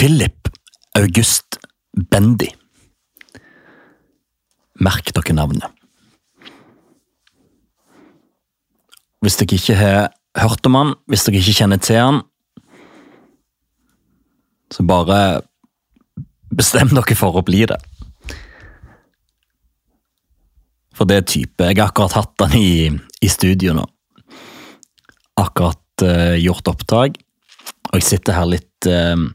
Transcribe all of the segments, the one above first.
Philip August Bendy. Merk dere navnet. Hvis dere ikke har hørt om han, hvis dere ikke kjenner til han, så bare bestem dere for å bli det. For det type Jeg har akkurat hatt han i, i studio nå. Akkurat uh, gjort opptak, og jeg sitter her litt, eh,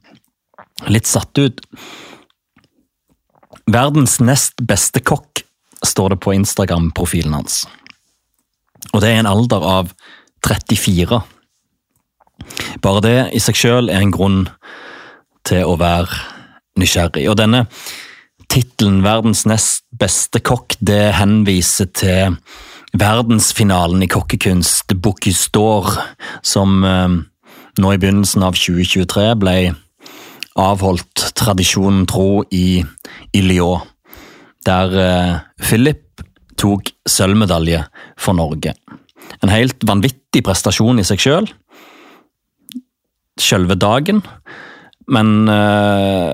litt satt ut. Verdens nest beste kokk, står det på Instagram-profilen hans. Og det er en alder av 34. Bare det i seg sjøl er en grunn til å være nysgjerrig. Og denne tittelen 'Verdens nest beste kokk' det henviser til verdensfinalen i kokkekunst, Bocuse d'Or, som eh, nå i begynnelsen av 2023 ble avholdt tradisjonen tro i, i Lyon, der eh, Philip tok sølvmedalje for Norge. En helt vanvittig prestasjon i seg sjøl. Selve dagen, men eh,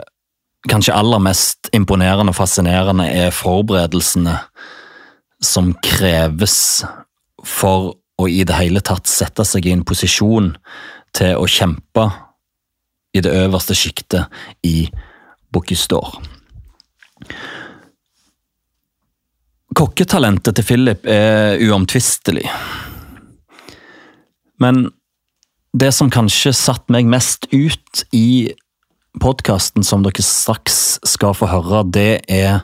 kanskje aller mest imponerende og fascinerende er forberedelsene som kreves for å i det hele tatt sette seg i en posisjon til å kjempe i det øverste sjiktet i Bocuse. Kokketalentet til Philip er uomtvistelig. Men det som kanskje satte meg mest ut i podkasten som dere straks skal få høre, det er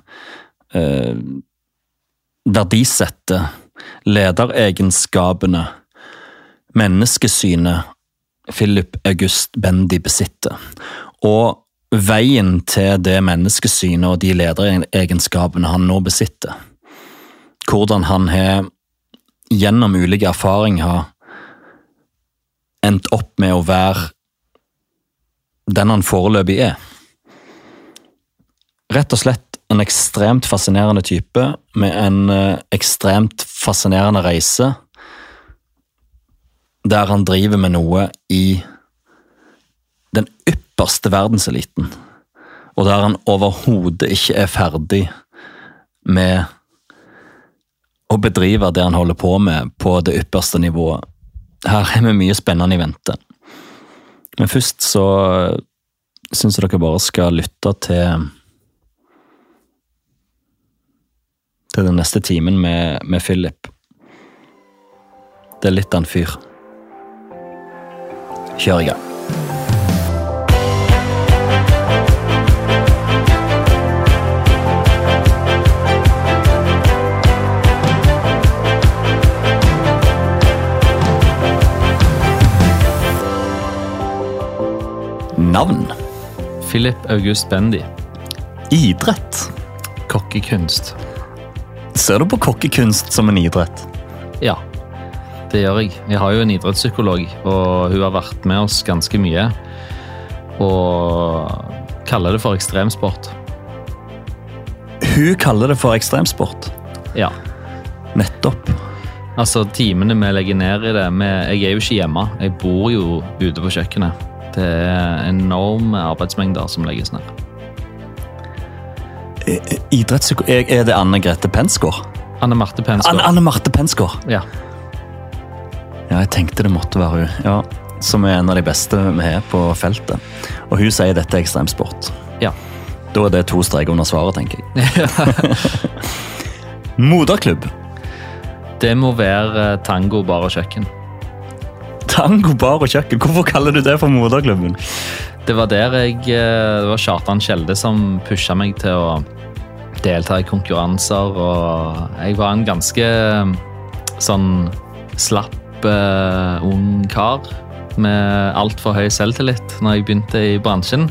eh, verdisettet, lederegenskapene, menneskesynet Philip August Bendy besitter. Og veien til det menneskesynet og de lederegenskapene han nå besitter. Hvordan han har gjennom ulike erfaringer endt opp med å være den han foreløpig er. Rett og slett en ekstremt fascinerende type med en eh, ekstremt fascinerende reise, der han driver med noe i den ypperste verdenseliten, og der han overhodet ikke er ferdig med å bedrive det han holder på med på det ypperste nivået. Her er vi mye spennende i vente. Men først så syns jeg dere bare skal lytte til til den neste timen med, med Philip. Det er litt av en fyr. Kjør i gang. Navn. Philip August Bendy. Idrett. Kokkekunst. Ser du på kokkekunst som en idrett? Ja, det gjør jeg. Jeg har jo en idrettspsykolog, og hun har vært med oss ganske mye. Og kaller det for ekstremsport. Hun kaller det for ekstremsport. Ja. Nettopp. Altså, timene vi legger ned i det vi, Jeg er jo ikke hjemme. Jeg bor jo ute på kjøkkenet. Det er enorme arbeidsmengder som legges ned. Idrettspsykolog Er det Anne Grete Pensgaard? Anne Marte Pensgaard. Anne, Anne Marte Pensgaard! Ja. Ja, jeg tenkte det måtte være hun. Ja, Som er en av de beste vi har på feltet. Og hun sier dette er ekstremsport. Ja. Da er det to streker under svaret, tenker jeg. Moderklubb. Det må være eh, tango, bar og kjøkken. Tango, bar og kjøkken. Hvorfor kaller du det for moderklubben? Det var der jeg eh, Det var Kjartan Kjelde som pusha meg til å delta i konkurranser, og jeg var en ganske sånn slapp uh, ung kar med altfor høy selvtillit når jeg begynte i bransjen.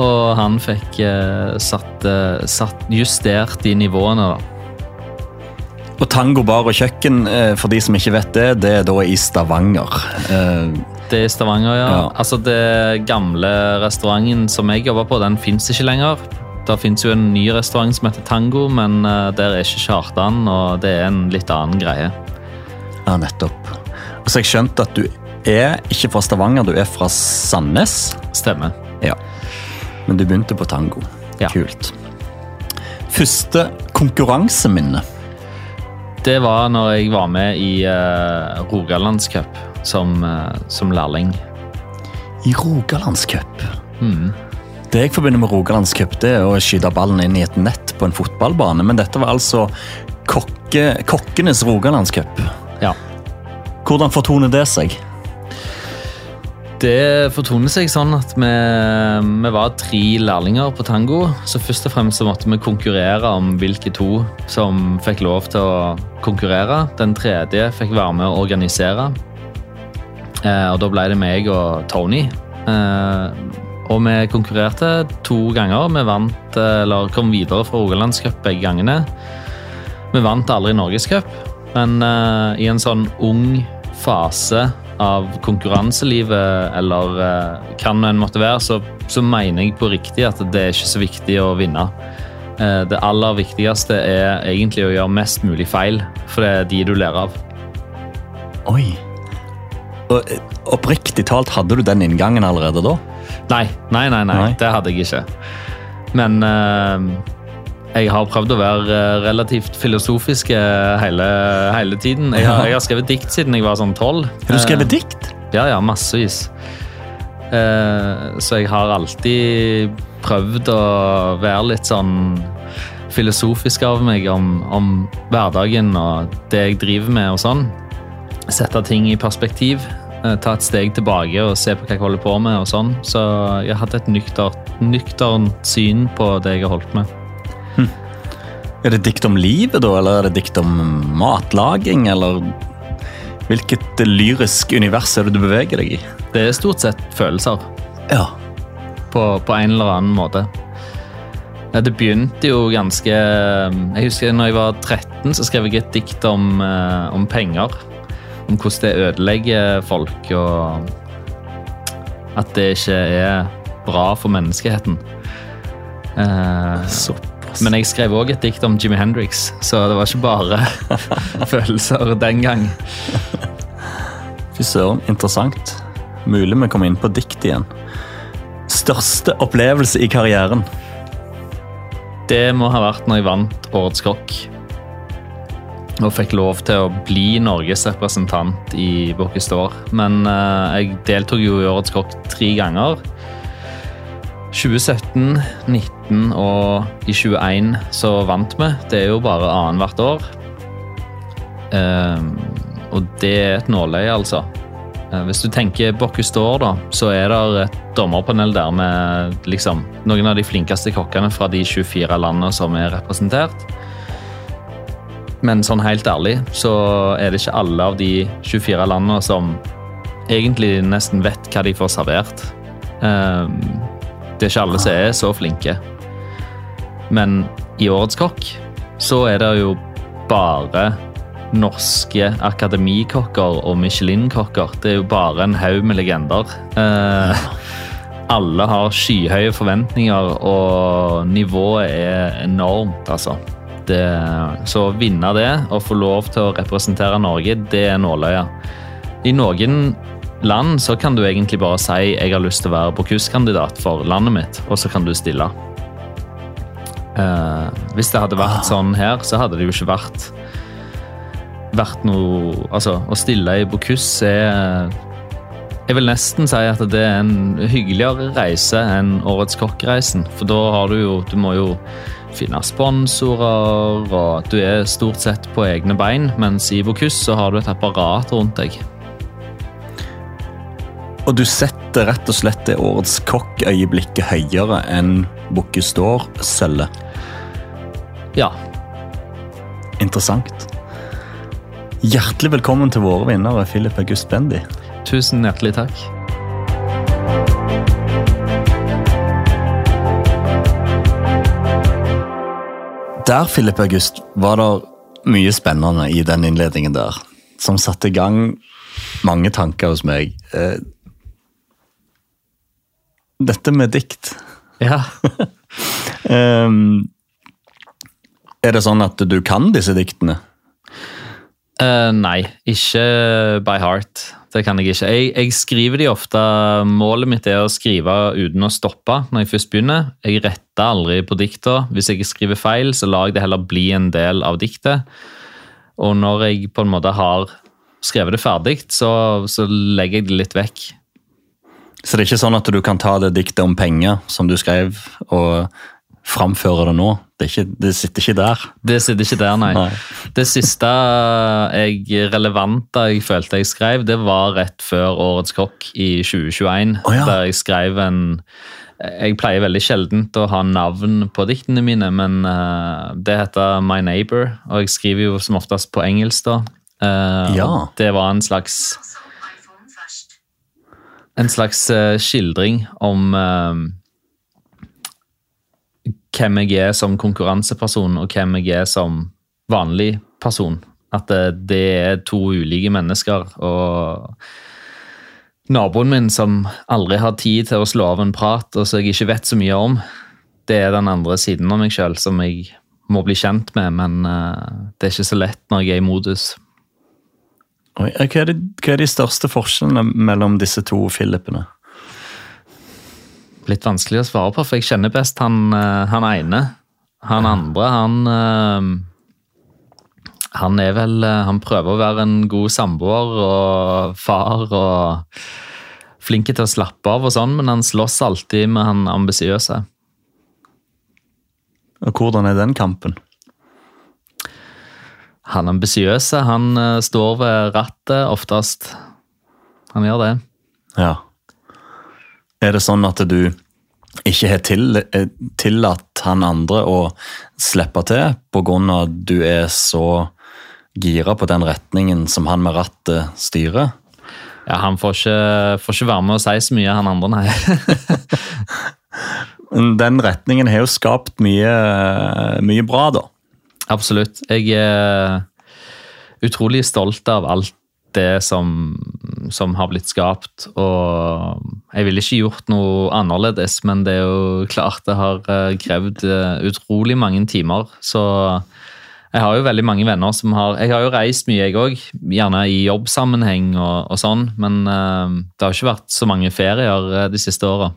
Og han fikk uh, satt, uh, satt justert de nivåene, da. Og Tango bar og kjøkken, eh, for de som ikke vet det, det er da i Stavanger. Eh, Det er i Stavanger, ja. Ja. Altså, det gamle restauranten som jeg jobber på, den fins ikke lenger. Det fins jo en ny restaurant som heter Tango, men eh, der er ikke Kjartan, og det er en litt annen greie. Ja, nettopp. Så jeg skjønte at du er ikke fra Stavanger, du er fra Sandnes. Stemmer. Ja. Men du begynte på tango. Ja. Kult. Første konkurranseminne. Det var når jeg var med i uh, Rogalandscup som, uh, som lærling. I Rogalandscup. Mm. Det jeg forbinder med Rogalandscup, det er å skyte ballen inn i et nett på en fotballbane. Men dette var altså kokke, kokkenes Rogalandscup. Ja. Hvordan fortoner det seg? Det fortoner seg sånn at vi, vi, var tre lærlinger på tango. Så først og fremst så måtte vi konkurrere om hvilke to som fikk lov til å konkurrere. Den tredje fikk være med å organisere. Eh, og da ble det meg og Tony. Eh, og vi konkurrerte to ganger. Vi vant, eller kom videre fra Rogalandscup begge gangene. Vi vant aldri Norgescup, men uh, i en sånn ung fase av konkurranselivet, eller uh, hva en måtte være, så, så, mener jeg på riktig at det er ikke så viktig å vinne. Uh, det aller viktigste er egentlig å gjøre mest mulig feil, for det er de du lærer av. Oi. Og, eh, oppriktig talt, hadde du den inngangen allerede da? Nei, nei, nei, nei. nei. det hadde jeg ikke. Men jeg har prøvd å være relativt filosofisk hele, hele tiden. Jeg har, jeg har, skrevet dikt siden jeg var sånn tolv. Har du skrevet dikt? Ja, ja, massevis. Så jeg har alltid prøvd å være litt sånn filosofisk av meg om, om hverdagen og det jeg driver med og sånn. Sette ting i perspektiv. Ta et steg tilbake og se på hva jeg holder på med. og sånn. Så jeg har hatt et nyktert, nyktert syn på det jeg har holdt med. Er det dikt om livet, da, eller er det dikt om matlaging, eller Hvilket lyrisk univers er det du beveger deg i? Det er stort sett følelser. Ja. På, på en eller annen måte. Det begynte jo ganske Jeg husker når jeg var 13, så skrev jeg et dikt om, eh, om penger. Om hvordan det ødelegger folk, og at det ikke er bra for menneskeheten. Eh, så men jeg skrev òg et dikt om Jimmy Hendrix, så det var ikke bare følelser den gang. Fy søren, interessant. Mulig vi kommer inn på dikt igjen. Største opplevelse i karrieren? Det må ha vært når jeg vant Årets kokk. Og fikk lov til å bli Norges representant i Bocuse d'Or. Men uh, jeg deltok jo i Årets kokk tre ganger. 2017, 19 og i 21 så vant vi. Det er jo bare annethvert år. Um, og det er et nåløye, altså. Uh, hvis du tenker d'Or, da, så er det et dommerpanel der med liksom, noen av de flinkeste kokkene fra de 24 landene som er representert. Men sånn helt ærlig så er det ikke alle av de 24 landene som egentlig nesten vet hva de får servert. Um, det er ikke alle som er så flinke. Men i Årets kokk så er det jo bare norske akademikokker og Michelin-kokker. Det er jo bare en haug med legender. Eh, alle har skyhøye forventninger, og nivået er enormt, altså. Det, så å vinne det og få lov til å representere Norge, det er nåløya. I noen land, så kan du egentlig bare si jeg har lyst til å være Bocuse-kandidat for landet mitt, og så kan du stille. Uh, hvis det hadde vært sånn her, så hadde det jo ikke vært vært noe Altså, å stille i Bocuse er Jeg vil nesten si at det er en hyggeligere reise enn Årets kokkreisen. For da har du jo Du må jo finne sponsorer, og du er stort sett på egne bein. Mens i Bocuse så har du et apparat rundt deg. Og du setter rett og slett det årets kokkøyeblikket høyere enn Bocuse d'Or-sølvet. Ja. Interessant. Hjertelig velkommen til våre vinnere, Philip August Bendy. Tusen hjertelig takk. Der, Philip August, var det mye spennende i den innledningen der. Som satte i gang mange tanker hos meg. Dette med dikt. Ja. um, er det sånn at du kan disse diktene? Uh, nei, ikke by heart. det kan jeg ikke. Jeg, jeg skriver de ofte Målet mitt er å skrive uten å stoppe når jeg først begynner. Jeg retter aldri på dikta. Hvis jeg skriver feil, så lar jeg det heller bli en del av diktet. Og når jeg på en måte har skrevet det ferdig, så, så legger jeg det litt vekk. Så det er ikke sånn at du kan ta det diktet om penger som du skrev, og framføre det nå? Det, ikke, det sitter ikke der? Det sitter ikke der, nei. Nei. Det siste jeg relevante jeg følte jeg skrev, det var rett før Årets kokk i 2021. Oh, ja. Der jeg skrev en Jeg pleier veldig sjelden å ha navn på diktene mine, men eh, det heter My Neighbor, og jeg skriver jo som oftest på engelsk, da. Eh, Ja. Det var en slags en slags eh, skildring om eh, hvem jeg er som konkurranseperson, og hvem jeg er som vanlig person. At det, det er to ulike mennesker. Og naboen min som aldri har tid til å slå av en prat, og som jeg ikke vet så mye om, det er den andre siden av meg sjøl som jeg må bli kjent med, men eh, det er ikke så lett når jeg er i modus. Oi, Hva er, de, hva er de største forskjellene mellom disse to Philipene? Litt vanskelig å svare på, for jeg kjenner best han, eh, han ene. Han andre, han eh, Han er vel eh, Han prøver å være en god samboer og far og flink til å slappe av og sånn, men han slåss alltid med han ambisiøse. Og hvordan er den kampen? Han ambisiøse, han eh, står ved rattet oftest. Han gjør det. Ja. Er det sånn at du ikke har til, eh, tillatt han andre å slippe til av at du er så gira på den retningen som han med rattet styrer? Ja, Han får ikke, får ikke være med å si så mye, han andre, nei. Den retningen har jo skapt mye, mye bra, da. Absolutt. Jeg er utrolig stolt av alt det som, som har blitt skapt. Og jeg ville ikke gjort noe annerledes, men det er jo klart det har eh, krevd eh, utrolig mange timer. Så jeg har jo veldig mange venner som har Jeg har jo reist mye, jeg òg. Gjerne i jobbsammenheng og, og sånn. Men eh, det har ikke vært så mange ferier de siste åra.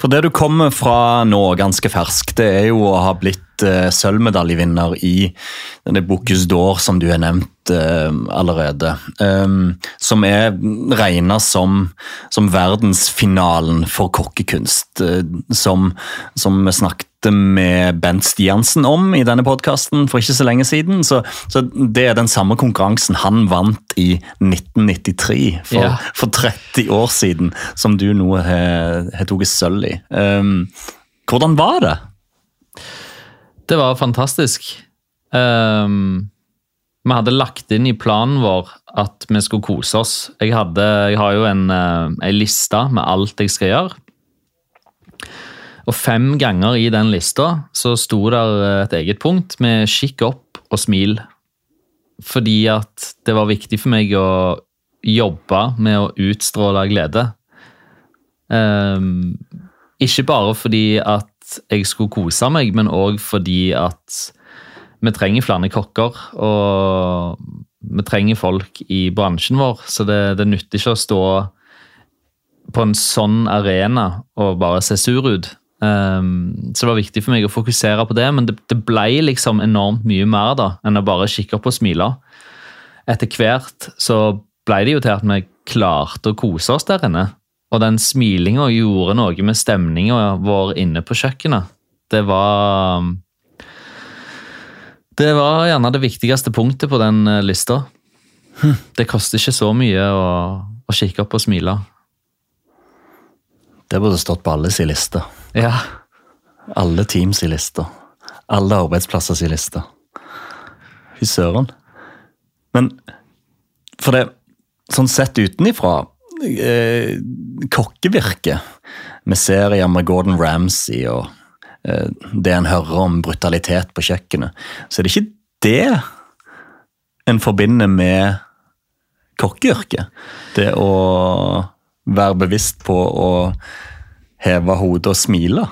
For det du kommer fra nå, ganske fersk, det er jo å ha blitt eh, sølvmedaljevinner i denne Bocuse d'Or, som du har nevnt uh, allerede. Um, som er regna som, som verdensfinalen for kokkekunst. Uh, som, som vi snakket med Bent Stiansen om i denne podkasten for ikke så lenge siden. Så, så det er den samme konkurransen han vant i 1993, for, Ja. for 30 år siden, som du nå har har tatt sølv i. Um, hvordan var det? Det var fantastisk. Um, vi hadde lagt inn i planen vår at vi skulle kose oss. Jeg, hadde, jeg har jo en, uh, en liste med alt jeg skal gjøre. Og fem ganger i den lista så sto der et eget punkt med 'kikk opp og smil'. Fordi at det var viktig for meg å jobbe med å utstråle glede. Um, ikke bare fordi at jeg skulle kose meg, men òg fordi at vi trenger flere kokker. Og vi trenger folk i bransjen vår, så det, det nytter ikke å stå på en sånn arena og bare se sur ut. Um, så det var viktig for meg å fokusere på det, men det, det ble liksom enormt mye mer da, enn å bare kikke opp og smile. Etter hvert så ble det jo til at vi klarte å kose oss der inne. Og den smilinga gjorde noe med stemninga vår inne på kjøkkenet. Det var Det var gjerne det viktigste punktet på den eh, lista. Det koster ikke så mye å, å kikke opp og smile. Det burde stått på alles i liste. Ja. Alle teams i lista. Alle arbeidsplasser i lista. Fy søren. Men for det, sånn sett utenifra eh, Kokkevirket med serier med Gordon Ramsay og eh, det en hører om brutalitet på kjøkkenet, så er det ikke det en forbinder med kokkeyrket. Det å være bevisst på å heve hodet og smile.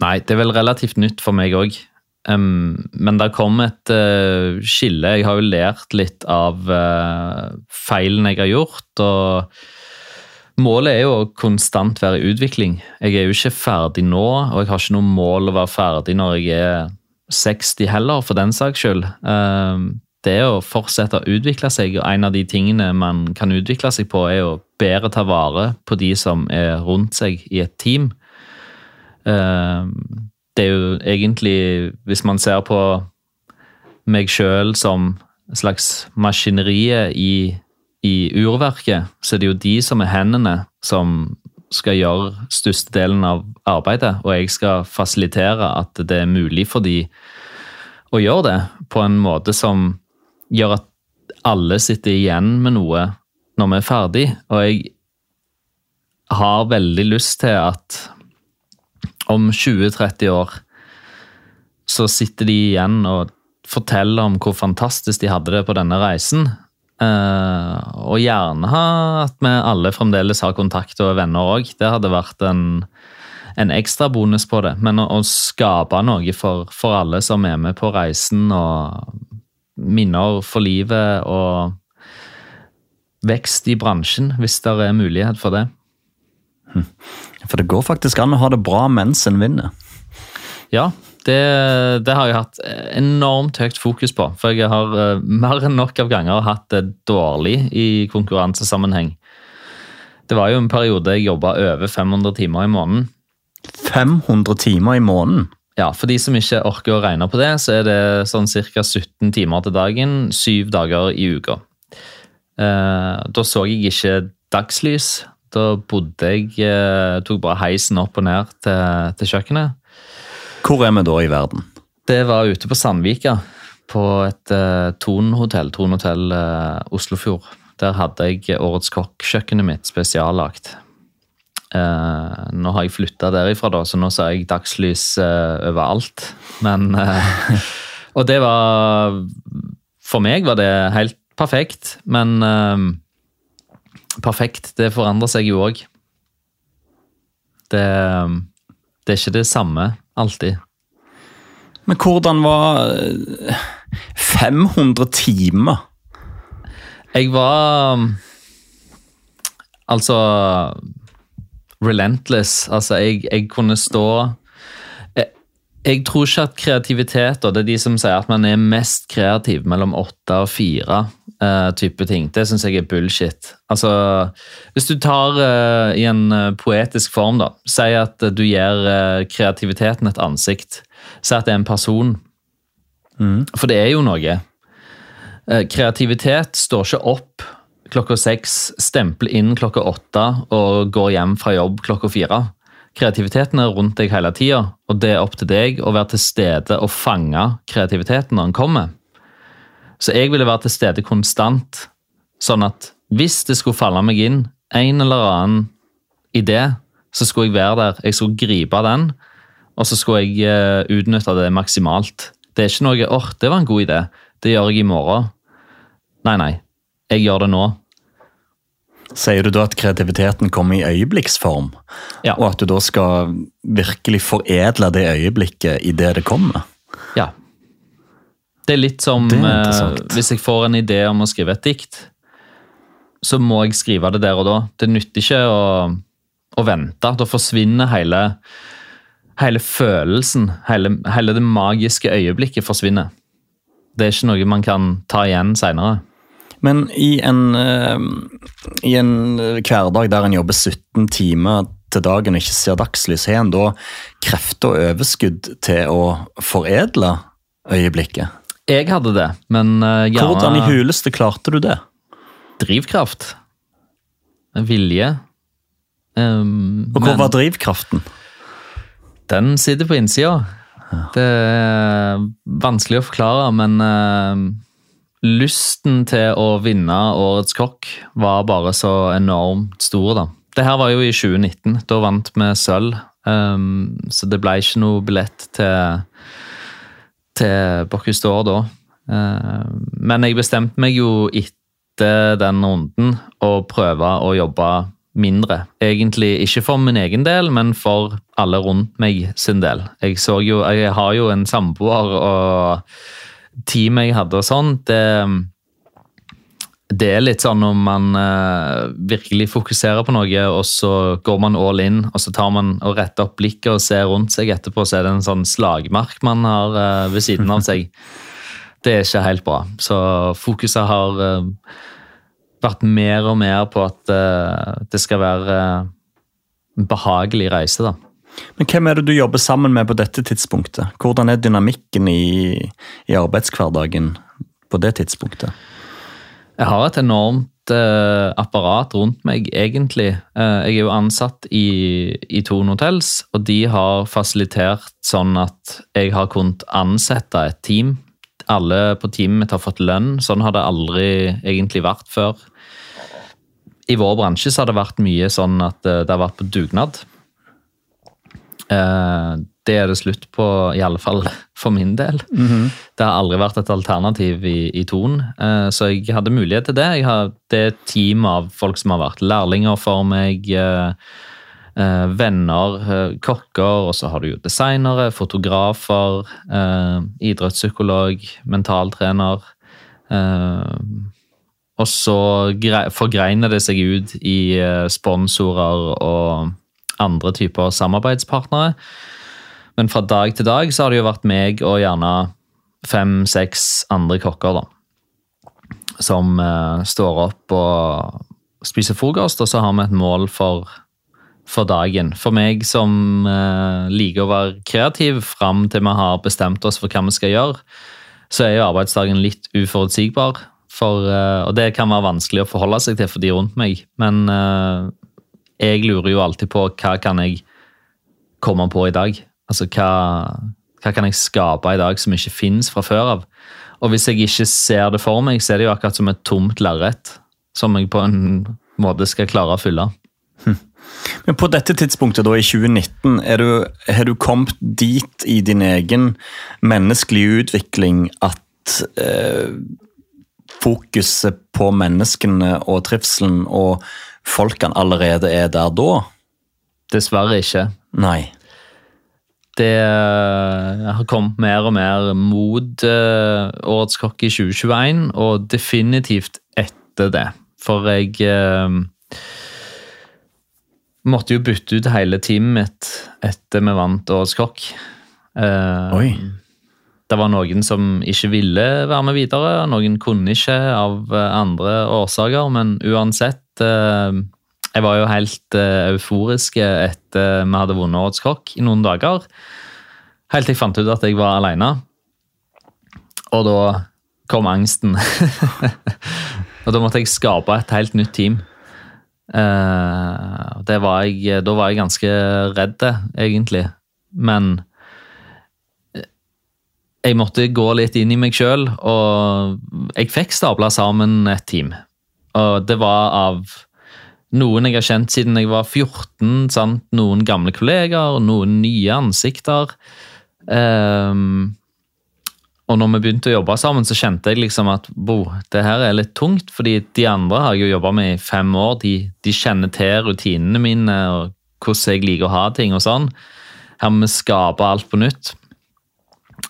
Nei, det er vel relativt nytt for meg òg. Um, men det kom et uh, skille. Jeg har jo lært litt av uh, feilene jeg har gjort. og Målet er jo å konstant være i utvikling. Jeg er jo ikke ferdig nå, og jeg har ikke noe mål å være ferdig når jeg er 60 heller, for den saks skyld. Um, det å fortsette å utvikle seg, og en av de tingene man kan utvikle seg på, er å bedre ta vare på de som er rundt seg i et team. Um, det er jo egentlig, hvis man ser på meg sjøl som slags maskineriet i, i, urverket, så er det jo de som er hendene som skal gjøre størstedelen av arbeidet, og jeg skal fasilitere at det er mulig for de å gjøre det på en måte som gjør at alle sitter igjen med noe når vi er ferdig, og jeg har veldig lyst til at om 20-30 år så sitter de igjen og forteller om hvor fantastisk de hadde det på denne reisen. Uh, og gjerne at vi alle fremdeles har kontakt og er venner òg. Det hadde vært en, en ekstra bonus på det. Men å, å skape noe for, for, alle som er med på reisen, og minner for livet og vekst i bransjen, hvis det er mulighet for det. Hm. For det går faktisk an å ha det bra mens en vinner. Ja, det, det, har jeg hatt enormt høyt fokus på. For jeg har uh, mer enn nok av ganger hatt det dårlig i konkurransesammenheng. Det var jo en periode jeg jobba over 500 timer i måneden. 500 timer i måneden? Ja, For de som ikke orker å regne på det, så er det sånn ca. 17 timer til dagen, syv dager i uka. Uh, da så jeg ikke dagslys. Da bodde jeg uh, Tok bare heisen opp og ned til, til kjøkkenet. Hvor er vi da i verden? Det var ute på Sandvika, på et uh, Thon-hotell. Thon-hotell uh, Oslofjord. Der hadde jeg Årets kokk-kjøkkenet mitt spesiallagt. Uh, nå har jeg flytta derifra, da, så nå ser jeg dagslys uh, overalt. Men Og det var For meg var det helt perfekt, men Perfekt, det forandrer seg jo òg. Det, det er ikke det samme alltid. Men hvordan var 500 timer? Jeg var Altså Relentless. Altså, jeg, jeg kunne stå jeg, tror ikke at kreativitet, og det er de som sier at man er mest kreativ mellom åtte og fire uh, type ting, det syns jeg er bullshit. Altså, hvis du tar uh, i en uh, poetisk form, da, si at du gir kreativiteten et ansikt. Si at det er en person. Mm. For det er jo noe. Kreativitet står ikke opp klokka seks, stempler inn klokka åtte og går hjem fra jobb klokka fire. Kreativiteten er rundt deg hele tida, og det er opp til deg å være til stede og fange kreativiteten når den kommer. Så jeg ville være til stede konstant, sånn at hvis det skulle falle meg inn en eller annen idé, så skulle jeg være der. Jeg skulle gripe den, og så skulle jeg uh, utnytte det maksimalt. Det er ikke noe 'åh, oh, det var en god idé', det gjør jeg i morgen. Nei, nei. Jeg gjør det nå. Sier du da at kreativiteten kommer i øyeblikksform? Ja. Og at du da skal virkelig foredle det øyeblikket i det det kommer? Ja. Det er litt som er eh, hvis jeg får en idé om å skrive et dikt, så må jeg skrive det der og da. Det nytter ikke å, å vente. Da forsvinner hele, hele følelsen, hele, hele, det magiske øyeblikket forsvinner. Det er ikke noe man kan ta igjen seinere. Men i en, uh, i en hverdag der en jobber 17 timer til dagen og ikke ser dagslys, har en da krefter og overskudd til å foredle øyeblikket? Jeg hadde det, men uh, gjerne Hvordan i huleste klarte du det? Drivkraft. Vilje. Um, og hvor men, var drivkraften? Den sitter på innsida. Ja. Det er vanskelig å forklare, men uh, lysten til å vinne Årets kokk var bare så enormt stor, da. Det her var jo i 2019. Da vant vi sølv. Um, så det ble ikke noe billett til til Bocuse d'Or da. Uh, men jeg bestemte meg jo etter den runden å prøve å jobbe mindre. Egentlig ikke for min egen del, men for alle rundt meg sin del. Jeg, jo, jeg har jo en samboer og teamet jeg hadde og sånn. Det, det er litt sånn når man uh, virkelig fokuserer på noe, og så går man all in, og så tar man og retter opp blikket og ser rundt seg etterpå, så er det en sånn slagmark man har uh, ved siden av seg. Det er ikke helt bra. Så fokuset har uh, vært mer og mer på at det skal være en behagelig reise. da. Men Hvem er det du jobber sammen med på dette tidspunktet? Hvordan er dynamikken i, i arbeidshverdagen på det tidspunktet? Jeg har et enormt uh, apparat rundt meg, egentlig. Uh, jeg er jo ansatt i, i Tone Hotels, og de har fasilitert sånn at jeg har kunnet ansette et team alle på teamet mitt har fått lønn. Sånn har det aldri egentlig vært før. I vår bransje så har det vært mye sånn at eh, det har vært på dugnad. Eh, det er det slutt på, i alle fall for min del. Mm -hmm. Det har aldri vært et alternativ i, i Ton, eh, så jeg hadde mulighet til det. Jeg har, det et team av folk som har vært lærlinger for meg eh, venner, kokker, og så har du jo designere, fotografer, idrettspsykolog, mentaltrener. Og så forgreiner det seg ut i sponsorer og andre typer samarbeidspartnere. Men fra dag til dag så har det jo vært meg og gjerne fem-seks andre kokker, da. Som eh, står opp og spiser frokost, og så har vi et mål for for dagen. For meg som uh, liker å være kreativ fram til vi har bestemt oss for hva vi skal gjøre, så er jo arbeidsdagen litt uforutsigbar. For, uh, og det kan være vanskelig å forholde seg til for de rundt meg. Men uh, jeg lurer jo alltid på hva kan jeg komme på i dag? Altså hva, hva kan jeg skape i dag som ikke finnes fra før av? Og hvis jeg ikke ser det for meg, så er det jo akkurat som et tomt lerret som jeg på en måte skal klare å fylle. Men på dette tidspunktet, da, i 2019, du, har du kommet dit i din egen menneskelige utvikling at eh, fokuset på menneskene og trivselen og folkene allerede er der da? Dessverre ikke. Nei. Det eh, har kommet mer og mer mot uh, Årets kokk i 2021, og definitivt etter det. For jeg eh, måtte jo bytte ut hele teamet mitt etter vi vant Årets kokk. Eh, Oi. Det var noen som ikke ville være med videre, noen kunne ikke av andre årsaker, men uansett uh, Jeg var jo helt uh, euforisk etter vi hadde vunnet Årets kokk i noen dager. Helt til jeg fant ut at jeg var alene. Og da kom angsten. og da måtte jeg skape et helt nytt team. Uh, var jeg, da var jeg ganske redd, egentlig. Men eh, jeg måtte gå litt inn i meg sjøl, og jeg fikk stabla sammen et team. Og det var av noen jeg har kjent siden jeg var 14, sant? noen gamle kollegaer, noen nye ansikter. Um, og når vi begynte å jobbe sammen, så kjente jeg liksom at bo, det her er litt tungt. fordi de andre har jeg jo jobba med i fem år. De, de, kjenner til rutinene mine og hvordan jeg liker å ha ting og sånn. Her må vi skape alt på nytt.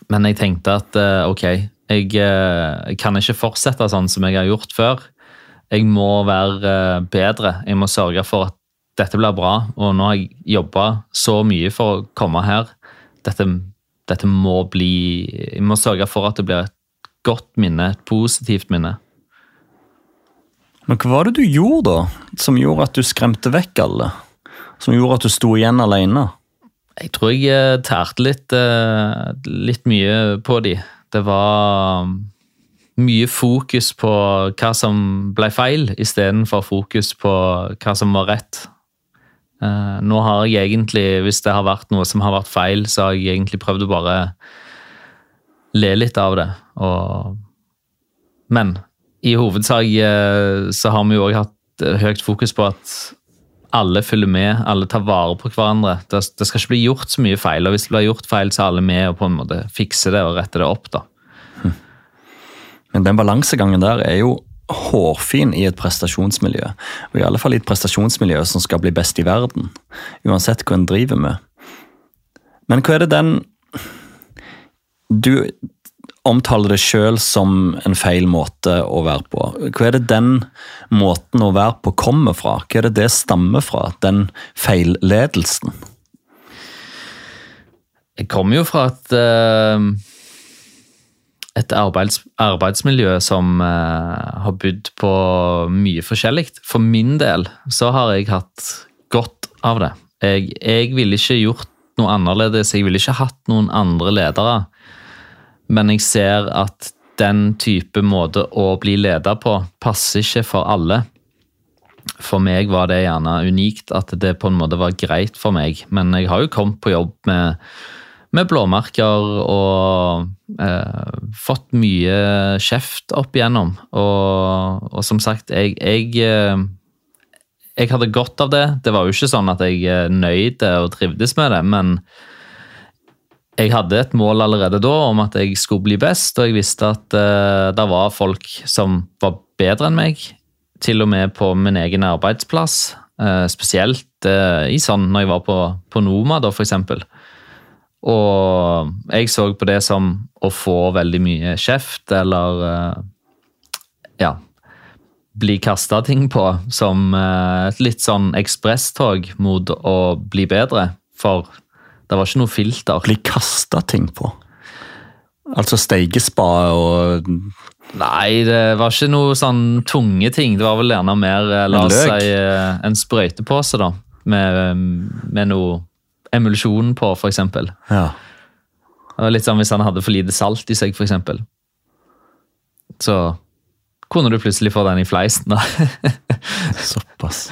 Men jeg tenkte at eh, ok, jeg, eh, jeg kan ikke fortsette sånn som jeg har gjort før. Jeg må være eh, bedre. Jeg må sørge for at dette blir bra. Og nå har jeg jobba så mye for å komme her. Dette dette må bli Jeg må sørge for at det blir et godt minne, et positivt minne. Men hva var det du gjorde, da, som gjorde at du skremte vekk alle? Som gjorde at du sto igjen alene? Jeg tror jeg eh, tærte litt, eh, litt mye på de. Det var mye fokus på hva som ble feil, istedenfor fokus på hva som var rett. Uh, nå har jeg egentlig, hvis det har vært noe som har vært feil, så har jeg egentlig prøvd å bare le litt av det. Og, men i hovedsak uh, så har vi jo òg hatt høyt fokus på at alle følger med, alle tar vare på hverandre. Det, det, skal ikke bli gjort så mye feil, og hvis det blir gjort feil, så er alle med og på en måte fikser det og retter det opp. da. Men den balansegangen der er jo hårfin i et prestasjonsmiljø. Og i alle fall i et prestasjonsmiljø som skal bli best i verden. Uansett hva en driver med. Men hva er det den Du omtaler det sjøl som en feil måte å være på. Hva er det den måten å være på kommer fra? Hva er det det stammer fra? Den feilledelsen? Jeg kommer jo fra at eh, et arbeids, arbeidsmiljø som eh, har bydd på mye forskjellig. For min del så har jeg hatt godt av det. Jeg, jeg ville ikke gjort noe annerledes. Jeg ville ikke hatt noen andre ledere. Men jeg ser at den type måte å bli leder på passer ikke for alle. For meg var det gjerne unikt at det på en måte var greit for meg. Men jeg har jo kommet på jobb med, med blåmerker og eh, fått mye kjeft opp igjennom. Og, og som sagt, jeg, jeg, eh, jeg hadde godt av det. Det var jo ikke sånn at jeg nøyde nøyd og trivdes med det, men jeg hadde et mål allerede da om at jeg skulle bli best, og jeg visste at eh, det var folk som var bedre enn meg. Til og med på min egen arbeidsplass. Eh, spesielt uh, i sånn når jeg var på, på Noma, da, for eksempel. Og jeg så på det som å få veldig mye kjeft, eller ja Bli kasta ting på som et litt sånn ekspresstog mot å bli bedre. For det var ikke noe filter. Bli kasta ting på? Altså steigespa og Nei, det var ikke noe sånn tunge ting. Det var vel gjerne mer eh, la oss si, eh, en sprøytepose, da. Med, med noe emulsjon på, for eksempel. Ja. Litt sånn hvis han hadde for lite salt i seg, for eksempel. Så kunne du plutselig få den i fleisen, da. Såpass.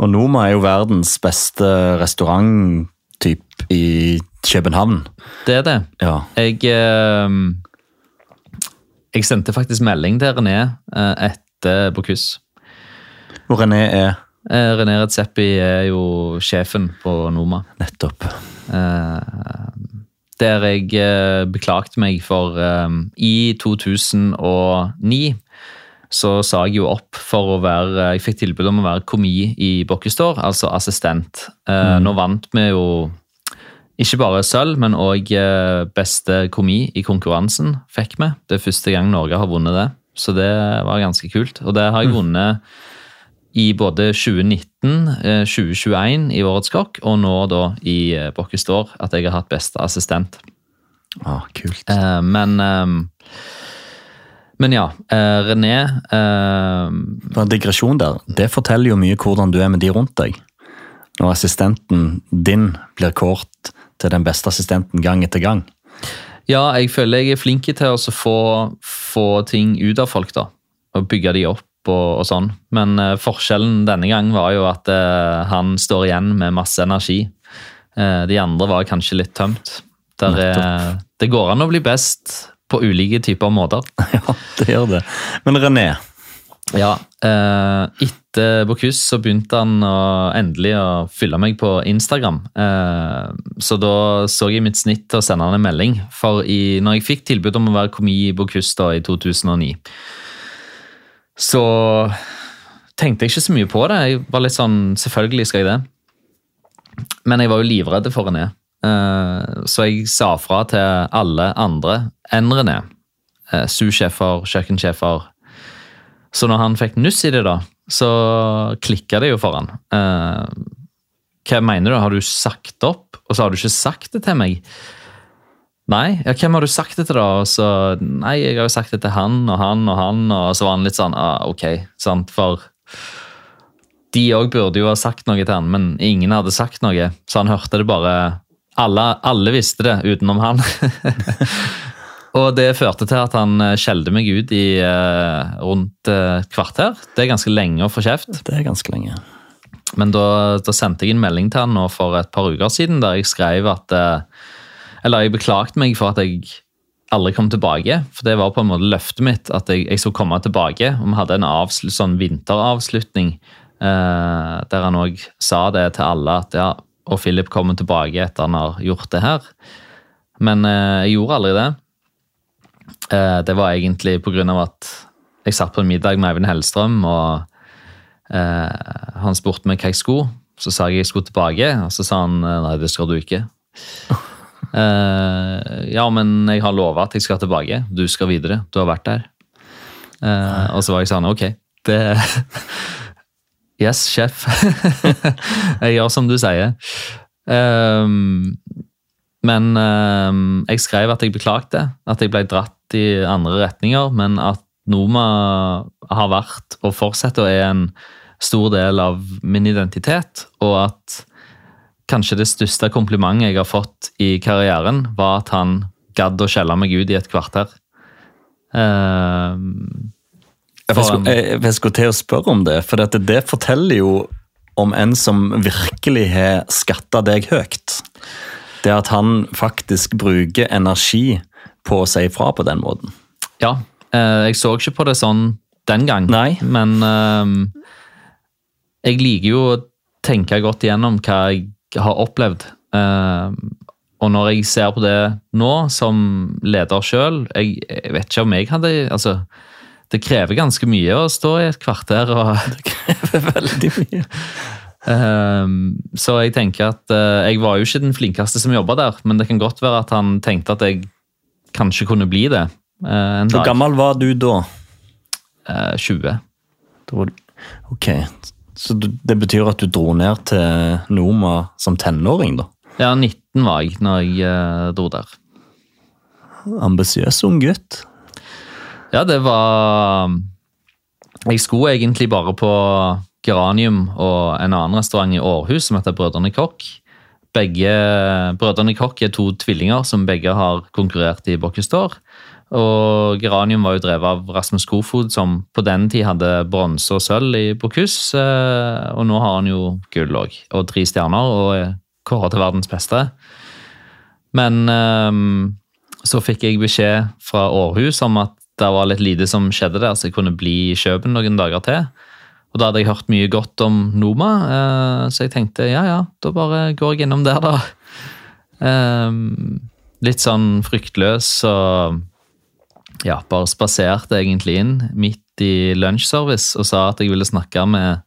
Og Noma er jo verdens beste restauranttyp i København. Det er det. Ja. Jeg, eh, jeg sendte faktisk melding til René eh, etter Bocuse. Og René er Eh, René Redzepi er jo sjefen på Noma. Nettopp. Eh, der jeg eh, beklagte meg for eh, I 2009 så sa jeg jo opp for å være Jeg fikk tilbud om å være komi i Bokkestore, altså assistent. Eh, Nå vant vi jo ikke bare sølv, men òg beste komi i konkurransen fikk vi. Det er første gang Norge har vunnet det, så det var ganske kult. Og det har jeg vunnet i både 2019, eh, 2021 i Årets kokk, og nå da i eh, Bokkestore at jeg har hatt beste assistent. Ah, kult. Eh, men eh, Men ja, eh, René eh, digresjon der. Det forteller jo mye hvordan du er med de rundt deg. Når assistenten din blir kåret til den beste assistenten gang etter gang. Ja, jeg føler jeg er flink til å få, få ting ut av folk, da. Og bygge de opp og, og sånn. Men eh, forskjellen denne gang var jo at eh, han står igjen med masse energi. Eh, de andre var kanskje litt tømt. Der, er- det går an å bli best på ulike typer måter. Ja, det gjør det. Men René, Ja, eh, Etter Bocuse så begynte han å, endelig å fylle meg på Instagram. Eh, så da så jeg mitt snitt til å sende han en melding. For i, når jeg fikk tilbud om å være komi i Bocuse da i 2009, så tenkte jeg ikke så mye på det. Jeg var litt sånn Selvfølgelig skal jeg det. Men jeg var jo livredd for René. Eh, Så jeg sa fra til alle andre enn René. Eh, Sous-sjefer, kjøkkensjefer. Så når han fikk nuss i det, da, så klikka det jo for han. Eh, Hva mener du? Har du sagt opp? Og så har du ikke sagt det til meg? Nei, ja, hvem har du sagt det til, da? Så, nei, jeg har jo sagt det til han og han og han, og så var han litt sånn ah, ok, sant, for de òg burde jo ha sagt noe til han, men ingen hadde sagt noe, så han hørte det bare Alle, alle visste det, utenom han. og det førte til at han eh, skjelte meg ut i uh, rundt et et kvarter. Det er ganske lenge å få kjeft. det er ganske lenge. Men da, da sendte jeg en melding til han nå for et par uker siden der jeg skrev at eh, Eller jeg beklagte meg for at jeg aldri kom tilbake. For det var på en måte løftet mitt at jeg, jeg skulle komme tilbake. Og vi hadde en avslut, sånn vinteravslutning eh, der han òg sa det til alle at ja, og Philip kommer tilbake etter han har gjort det her. Men eh, jeg gjorde aldri det. Eh, det var egentlig av at jeg satt på en middag med Eivind Hellstrøm, og eh, han spurte meg hva jeg skulle. Så sa jeg jeg skulle tilbake, og så sa han nei, det skal du ikke. Eh, ja, men jeg har lova at jeg skal tilbake. Du skal videre. Du har vært der. Uh, og så var jeg sånn, ok. Det Yes, sjef. jeg gjør som du sier. Um, men um, jeg skrev at jeg beklagte, at jeg ble dratt i andre retninger, men at Noma har vært og fortsetter å er en stor del av min identitet, og at kanskje det største komplimentet jeg har fått i karrieren, var at han gadd å skjelle meg ut i et kvarter. Uh, jeg skulle, jeg, jeg skulle til å spørre om det, for dette, det forteller jo om en som virkelig har skatta deg høyt. Det at han faktisk bruker energi på å si ifra på den måten. Ja, eh, jeg så ikke på det sånn den gang, Nei. men um, jeg liker jo å tenke godt igjennom hva jeg har opplevd. Uh, og når jeg ser på det nå, som leder sjøl jeg, jeg, vet ikke om jeg hadde altså, det krever ganske mye å stå i et kvarter. og Det krever veldig mye. Um, så jeg tenker at uh, jeg var jo ikke den flinkeste som jobba der, men det kan godt være at han tenkte at jeg kanskje kunne bli det uh, en dag. Hvor gammel var du da? Uh, 20. Ok, så det betyr at du dro ned til Noma som tenåring, da? Ja, 19 var jeg når jeg dro der. Ambisiøs ung gutt. Ja, det var Jeg skulle egentlig bare på Geranium og en annen restaurant i Århus som heter Brødrene Kokk. Begge Brødrene Kokk er to tvillinger som begge har konkurrert i Bokkestår. Og Geranium var jo drevet av Rasmus Kofod, som på den tid hadde bronse og sølv i Bocuse. Og nå har han jo gull òg, og tre stjerner, og er kåret til verdens beste. Men så fikk jeg beskjed fra Århus om at det var litt lite som skjedde der, så jeg kunne bli i Kjøben noen dager til. Og Da hadde jeg hørt mye godt om Noma, så jeg tenkte ja, ja, da bare går jeg innom der, da. Litt sånn fryktløs og ja, bare spaserte egentlig inn midt i lunsjservice og sa at jeg ville snakke med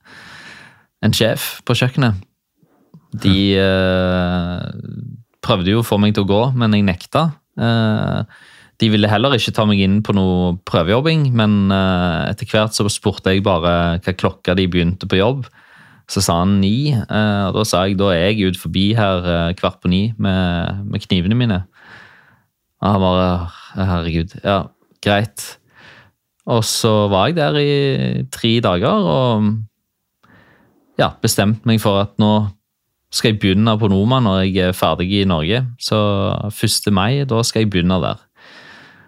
en sjef på kjøkkenet. De eh, prøvde jo å få meg til å gå, men jeg nekta. Eh, de ville heller ikke ta meg inn på noe prøvejobbing, men uh, etter hvert så spurte jeg bare hva klokka de begynte på jobb. Så sa han ni, uh, og da sa jeg da er jeg ut forbi her uh, kvart på ni med, med, knivene mine. Og han bare herregud, ja, greit. Og så var jeg der i tre dager og ja, bestemte meg for at nå skal jeg begynne på Noma når jeg er ferdig i Norge. Så 1. mai, da skal jeg begynne der.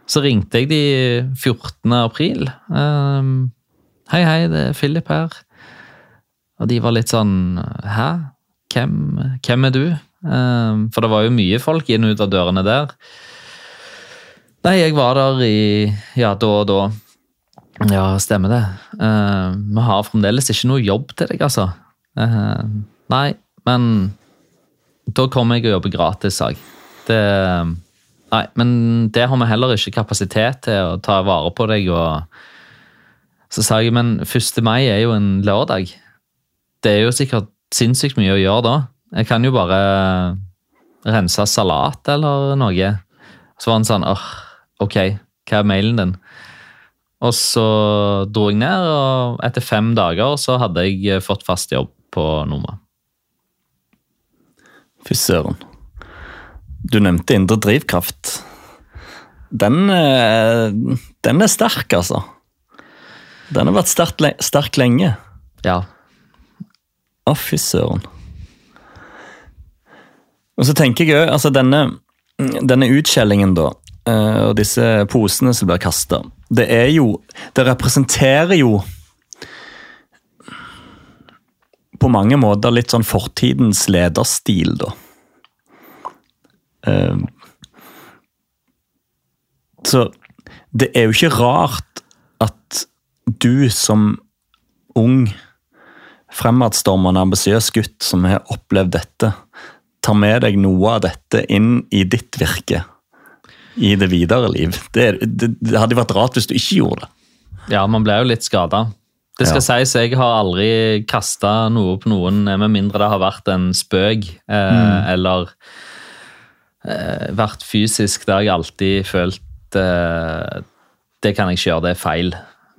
Så ringte jeg de 14. april. Um, hei, hei, det er Philip her. Og de var litt sånn Hæ? Hvem, hvem er du? Um, for det var jo mye folk inn og ut av dørene der. Nei, jeg var der i Ja, da og da. Ja, stemmer det. Uh, vi har fremdeles ikke noe jobb til deg, altså. Uh, nei, men da kommer jeg og jobber gratis, sa jeg. Det Nei, men det har vi heller ikke kapasitet til å ta vare på deg. og Så sa jeg, men 1. mai er jo en lørdag. Det er jo sikkert sinnssykt mye å gjøre da. Jeg kan jo bare rense salat eller noe. Så var han sånn åh, ok, hva er mailen din? Og så dro jeg ned, og etter fem dager så hadde jeg fått fast jobb på Noma. Fy søren. Du nevnte indre drivkraft. Den, eh, den er sterk, altså. Den har vært sterk, sterk lenge. Ja. Å, fy søren. Og så tenker jeg òg, altså denne, denne utskjellingen, da, eh, og disse posene som blir kasta, det er jo Det representerer jo på mange måter litt sånn fortidens lederstil, da. Uh, så det er jo ikke rart at du som ung, fremadstormende, ambisiøs gutt som har opplevd dette, tar med deg noe av dette inn i ditt virke i det videre liv. Det, det, det hadde vært rart hvis du ikke gjorde det. Ja, man ble jo litt skada. Det skal Ja. sies, jeg har aldri kasta noe på noen, med mindre det har vært en spøk. Eh, Eller eh, vært fysisk. Det har jeg alltid følt eh, Det kan jeg ikke gjøre, det er feil.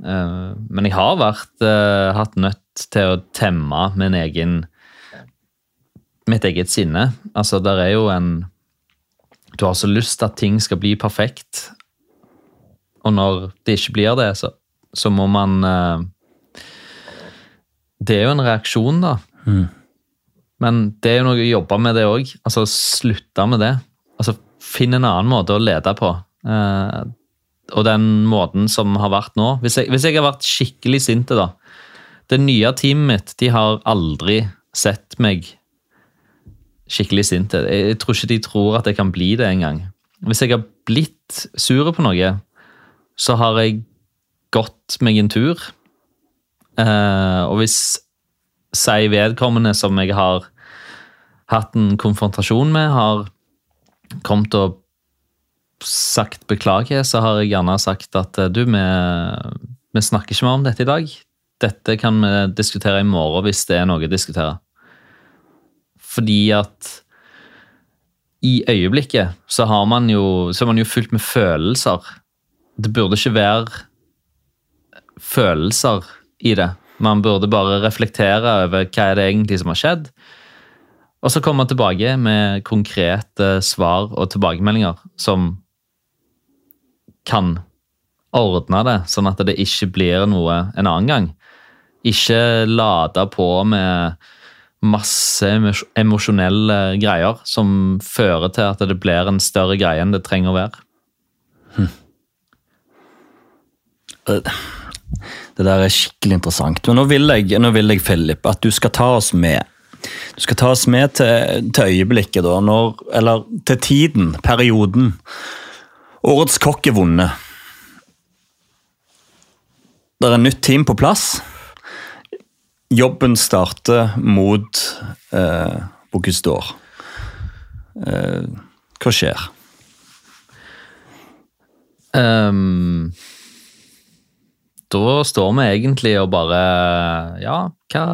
Eh, men jeg har vært eh, hatt nødt til å temme min egen mitt eget sinne. Altså, der er jo en Du har så lyst til at ting skal bli perfekt, og når det ikke blir det, så, så må man uh, Det er jo en reaksjon, da. Men det er jo noe å jobbe med, det òg. Altså slutte med det. Altså Finn en annen måte å lede på. Uh, og den måten som har vært nå Hvis jeg, hvis jeg har vært skikkelig sint, da Det nye teamet mitt de har aldri sett meg skikkelig sint. Jeg, tror ikke de tror at jeg kan bli det engang. Hvis jeg har blitt sur på noe, så har jeg gått meg en tur. Eh, og hvis si vedkommende som jeg har hatt en konfrontasjon med, har kommet og sagt beklager, så har jeg gjerne sagt at eh, du, vi, vi snakker ikke mer om dette i dag. Dette kan vi diskutere i morgen hvis det er noe å diskutere. Fordi at i øyeblikket så, har man jo, så er man jo fylt med følelser. Det burde ikke være følelser i det. Man burde bare reflektere over hva er det egentlig som har skjedd. Og så komme tilbake med konkrete svar og tilbakemeldinger som kan ordne det, sånn at det ikke blir noe en annen gang. Ikke lade på med masse emosjonelle greier som fører til at det blir en større greie enn det trenger å være. Det der er skikkelig interessant. Men nå vil jeg, nå vil jeg Philip, at du skal ta oss med. Du skal ta oss med til, til øyeblikket, da, når, eller til tiden, perioden. Årets kokk er vunnet. Det er nytt team på plass. Jobben starter mot eh, Bocuse d'Or. Eh, hva skjer? Um, da står vi egentlig og bare Ja, hva,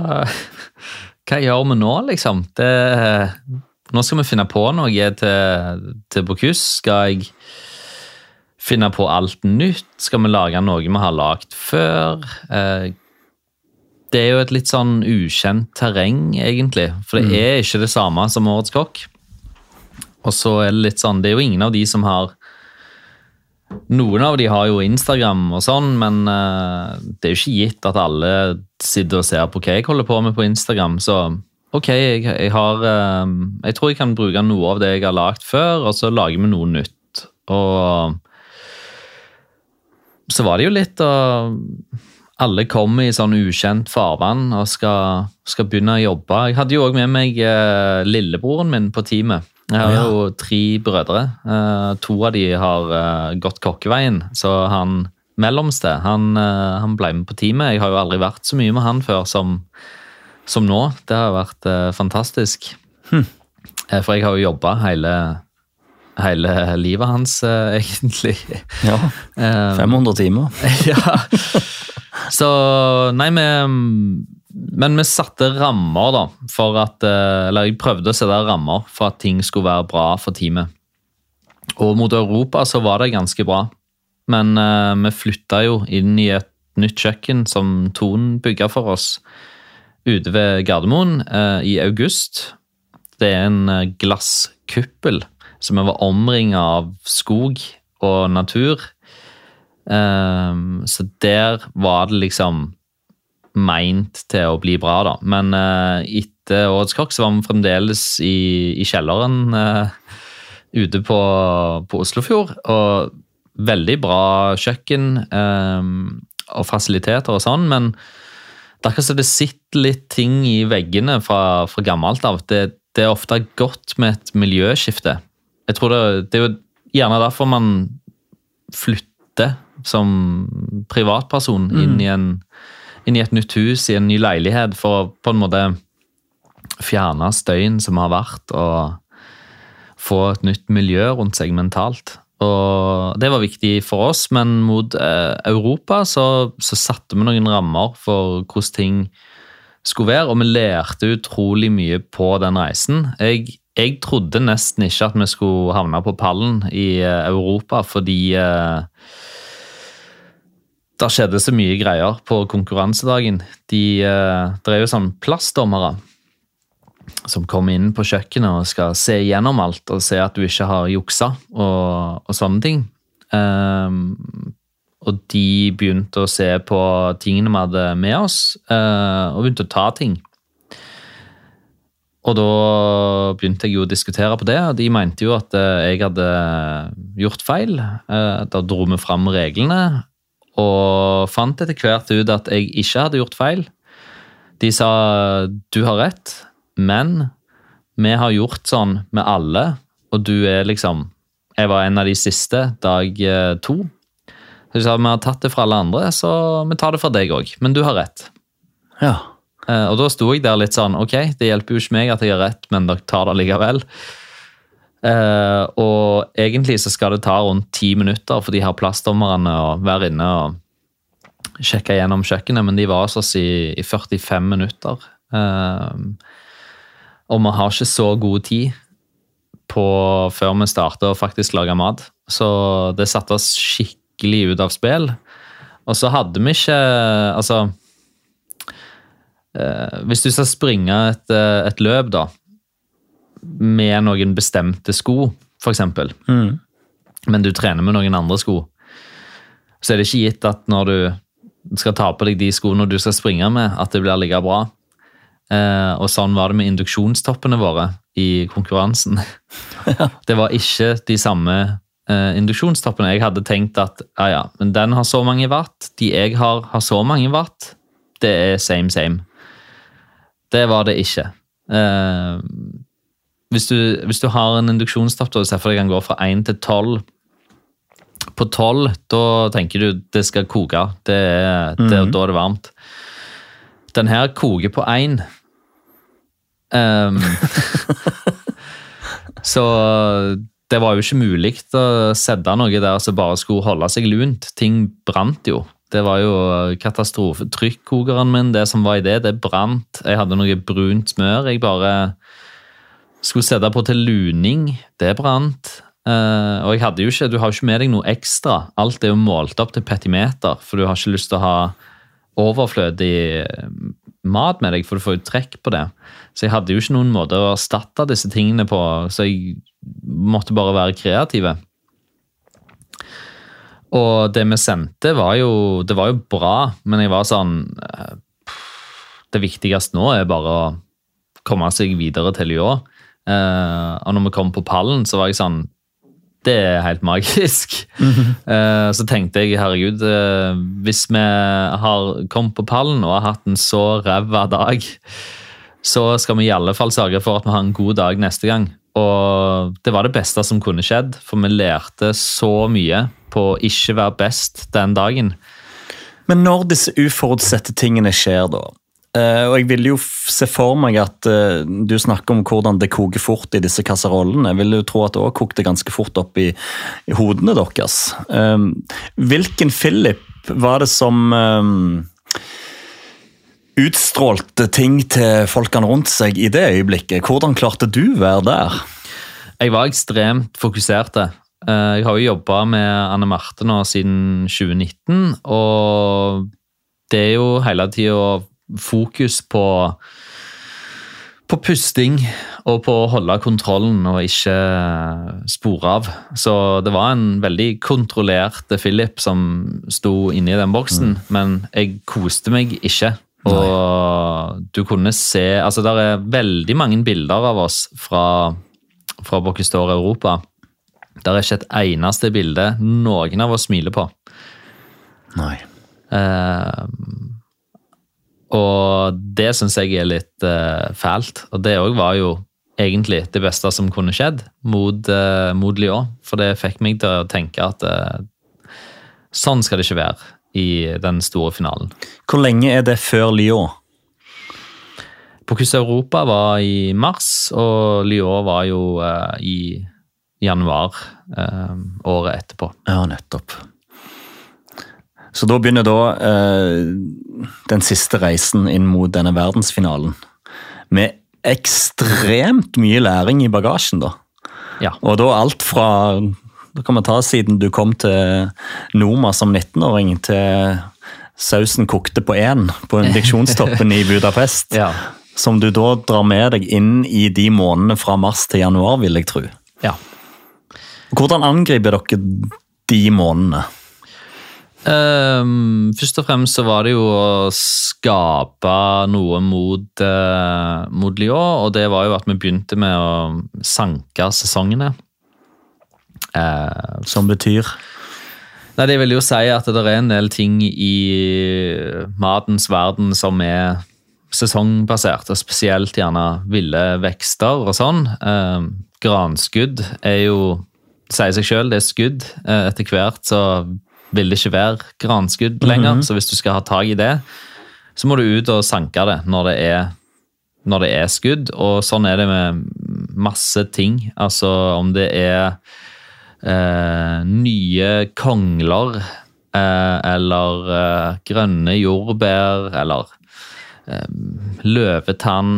hva gjør vi nå, liksom? Det, nå skal vi finne på noe til, til Bocuse. Skal jeg finne på alt nytt? Skal vi lage noe vi har lagd før? Eh, det er jo et litt sånn ukjent terreng, egentlig. For det er ikke det samme som Årets kokk. Og så er det litt sånn, det er jo ingen av de som har noen av de har jo Instagram og sånn, men eh, det er jo ikke gitt at alle sitter og ser på hva jeg holder på med på Instagram. Så ok, jeg, jeg har eh, Jeg tror jeg kan bruke noe av det jeg har lagd før, og så lager vi noe nytt. Og så var det jo litt å Alle kommer i sånn ukjent farvann og skal, skal begynne å jobbe. Jeg hadde jo òg med meg eh, lillebroren min på teamet. Jeg har Ja. jo tre brødre. Eh, to av de har eh, gått kokkeveien, så han mellomste han, eh, han ble med på teamet. Jeg har jo aldri vært så mye med han før som, som nå. Det har vært eh, fantastisk. Eh, for jeg har jo jobba hele, hele livet hans, eh, egentlig. Ja, Eh, 500 timer. ja. Så Nei, vi Men vi satte rammer, da, for at eh, Eller jeg prøvde å sette rammer for at ting skulle være bra for teamet. Og mot Europa så var det ganske bra. Men uh, vi flytta jo inn i et nytt kjøkken som Ton bygga for oss ute ved Gardermoen uh, i august. Det er en eh, glasskuppel vi var omringa av skog og natur. Um, så der var det liksom meint til å bli bra, da. Men uh, etter Årets kokk så var vi fremdeles i, i kjelleren uh, ute på, på Oslofjord. Og veldig bra kjøkken um, og fasiliteter og sånn, men det er akkurat som det sitter litt ting i veggene fra, fra gammelt av. Det, det er ofte godt med et miljøskifte. Jeg tror det, det er jo gjerne derfor man flytter som privatperson inn, i en, inn i et nytt hus, i en ny leilighet, for å på en måte fjerne støyen som har vært, og få et nytt miljø rundt seg mentalt. Og det var viktig for oss, men mot eh, Europa så, så satte vi noen rammer for hvordan ting skulle være, og vi lærte utrolig mye på den reisen. Jeg, jeg trodde nesten ikke at vi skulle havne på pallen i eh, Europa, fordi eh, det skjedde så mye greier på konkurransedagen. De eh, drev jo sånn plastdommere som kommer inn på kjøkkenet og skal se gjennom alt og se at du ikke har juksa og, og sånne ting. Um, og de begynte å se på tingene vi hadde med oss, uh, og begynte å ta ting. Og da begynte jeg jo å diskutere på det, og de mente jo at uh, jeg hadde gjort feil. Uh, da dro vi fram reglene, og fant etter hvert ut at jeg ikke hadde gjort feil. De sa du har rett, men vi har gjort sånn med alle, og du er liksom Jeg var en av de siste, dag eh, to. Så de sa vi har tatt det fra alle andre, så vi tar det fra deg òg. Men du har rett. Ja. Eh, og da sto jeg der litt sånn Ok, det hjelper jo ikke meg at jeg har rett, men dere tar det likevel. Uh, og egentlig så skal det ta rundt ti minutter for de her plassdommerne å være inne og sjekke gjennom kjøkkenet, men de var hos oss i, i 45 minutter. Uh, og vi har ikke så god tid på, før vi starter å faktisk lage mat. Så det satte oss skikkelig ut av spill. Og så hadde vi ikke Altså eh, Hvis du skal springe et, eh, et, løp, da, med noen bestemte sko, f.eks., mm. men du trener med noen andre sko, så er det ikke gitt at når du skal ta på deg de skoene du skal springe med, at det blir like bra. Eh, og sånn var det med induksjonstoppene våre i konkurransen. det var ikke de samme eh, induksjonstoppene. Jeg hadde tenkt at ja, ja, men den har så mange watt, de jeg har, har så mange watt. Det er same, same. Det var det ikke. Eh, hvis, du, hvis, du, har en induksjonstapp og ser for deg kan gå fra 1 til 12 På 12, da tenker du det skal koke. Det er, det, mm. Da er det varmt. Den her koker på 1. Um, så det var jo ikke mulig å sette noe der som bare skulle holde seg lunt. Ting brant jo. Det var jo katastrofe. Trykkokeren min, det som var i det, det brant. Jeg hadde noe brunt smør. Jeg bare skulle sette på til luning. Det brant. Uh, og jeg hadde jo ikke, du har jo ikke med deg noe ekstra. Alt er jo målt opp til petimeter, for du har ikke lyst til å ha overflødig mat med deg, for du får jo trekk på det. Så jeg hadde jo ikke noen måte å erstatte disse tingene på, så jeg måtte bare være kreative. Og det vi sendte, var jo, det var jo bra, men jeg var sånn eh, Det viktigste nå er bare å komme seg videre til Lyon. år. og når vi kom på pallen, så var jeg sånn det er helt magisk. Mm -hmm. Så tenkte jeg herregud, eh, hvis vi har kommet på pallen og har hatt en så ræva dag, så skal vi i alle fall sørge for at vi har en god dag neste gang. Og det var det beste som kunne skjedd, for vi lærte så mye på å ikke være best den dagen. Men når disse uforutsette tingene skjer, da, Uh, og Jeg vil jo se for meg at uh, du snakker om hvordan det koker fort i disse kasserollene. Jeg vil jo tro at det òg kokte ganske fort opp i, i hodene deres. Um, hvilken Philip var det som utstrålte ting til folkene rundt seg i det øyeblikket? Hvordan klarte du å være der? Jeg var ekstremt fokusert. Uh, jeg har jo jobba med Anne Marte nå siden 2019, og det er jo hele tida fokus på, på pusting og på å holde kontrollen og ikke spore av. Så det var en veldig kontrollert Philip som sto inne i den boksen, mm. men jeg koste meg ikke. Og Nei. du kunne se altså Det er veldig mange bilder av oss fra, fra Bocuse Europa. Det er ikke et eneste bilde noen av oss smiler på. Nei. Eh, og det syns jeg er litt eh, fælt. Og det òg var jo egentlig det beste som kunne skjedd mot, eh, mot Lyon. For det fikk meg til å tenke at eh, sånn skal det ikke være i den store finalen. Hvor lenge er det før Lyon? Pocus Europa var i mars, og Lyon var jo i, januar eh, året etterpå. Ja, nettopp. Så da begynner da eh, den siste reisen inn mot denne verdensfinalen. Med ekstremt mye læring i bagasjen, da. Ja. Og da alt fra Da kan man ta siden du kom til Noma som 19-åring, til sausen kokte på én på diksjonstoppen i Budapest. Ja. Som du da drar med deg inn i de månedene fra mars til januar, vil jeg tro. ja. Hvordan angriper dere de månedene? Um, først og fremst så var det jo å skape noe mot, uh, mot Lyon, og det var jo at vi begynte med å sanke sesongene. Uh, Som betyr Nei, Det vil jo si at det er en del ting i matens verden som er sesongbasert, og spesielt gjerne ville vekster og sånn. Eh, granskudd er jo sier seg sjøl, det er skudd. Eh, etter hvert så vil det ikke være granskudd lenger, så hvis du skal ha tak i det, så må du ut og sanke det når det er, når det er skudd. Og sånn er det med masse ting. Altså om det er eh, nye kongler eh, eller eh, grønne jordbær eller eh, løvetann.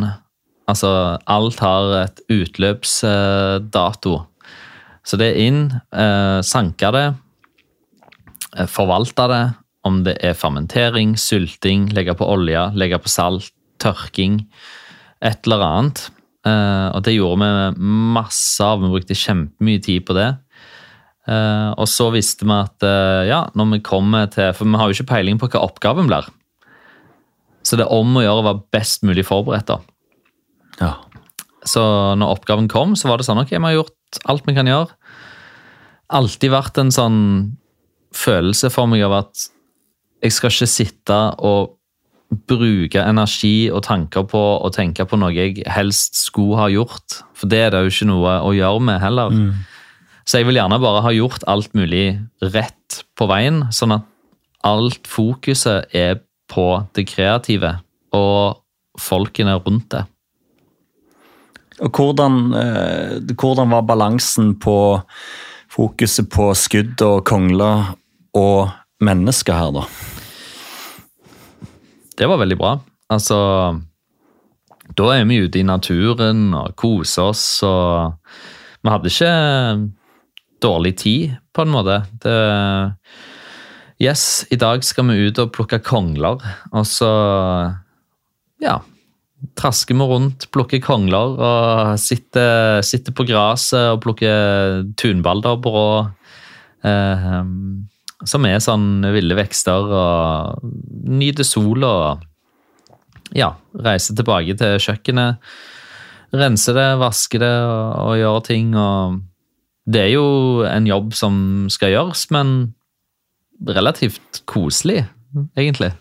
Altså alt har et utløpsdato. Så det er inn, eh, sanke det, eh, forvalte det. Om det er fermentering, sylting, legge på olje, legge på salt, tørking. Et eller annet. Eh, og det gjorde vi masse av. Vi brukte kjempemye tid på det. Eh, og så visste vi at eh, ja, når vi kommer til For vi har jo ikke peiling på hva oppgaven blir. Så det er om å gjøre å være best mulig forberedt. da. Ja. Så når oppgaven kom, så var det sånn ok, vi har gjort alt vi kan gjøre. Alltid vært en sånn følelse for meg av at jeg skal ikke sitte og bruke energi og tanker på å tenke på noe jeg helst skulle ha gjort. For det er det jo ikke noe å gjøre med heller. Så jeg vil gjerne bare ha gjort alt mulig rett på veien, sånn at alt fokuset er på det kreative og folkene rundt det. Og hvordan, eh, hvordan var balansen på fokuset på skudd og kongler og mennesker her, da? Det var veldig bra. Altså Da er vi ute i naturen og koser oss, og vi hadde ikke dårlig tid, på en måte. Det Yes, i dag skal vi ut og plukke kongler, og så Ja. Trasker vi rundt, plukker kongler og sitter, sitter på gresset og plukker tunbalderbrå. Eh, som er sånn ville vekster og nyter sol og ja, reiser tilbake til kjøkkenet. Renser det, vasker det og, og gjør ting. Og det er jo en jobb som skal gjøres, men relativt koselig, egentlig.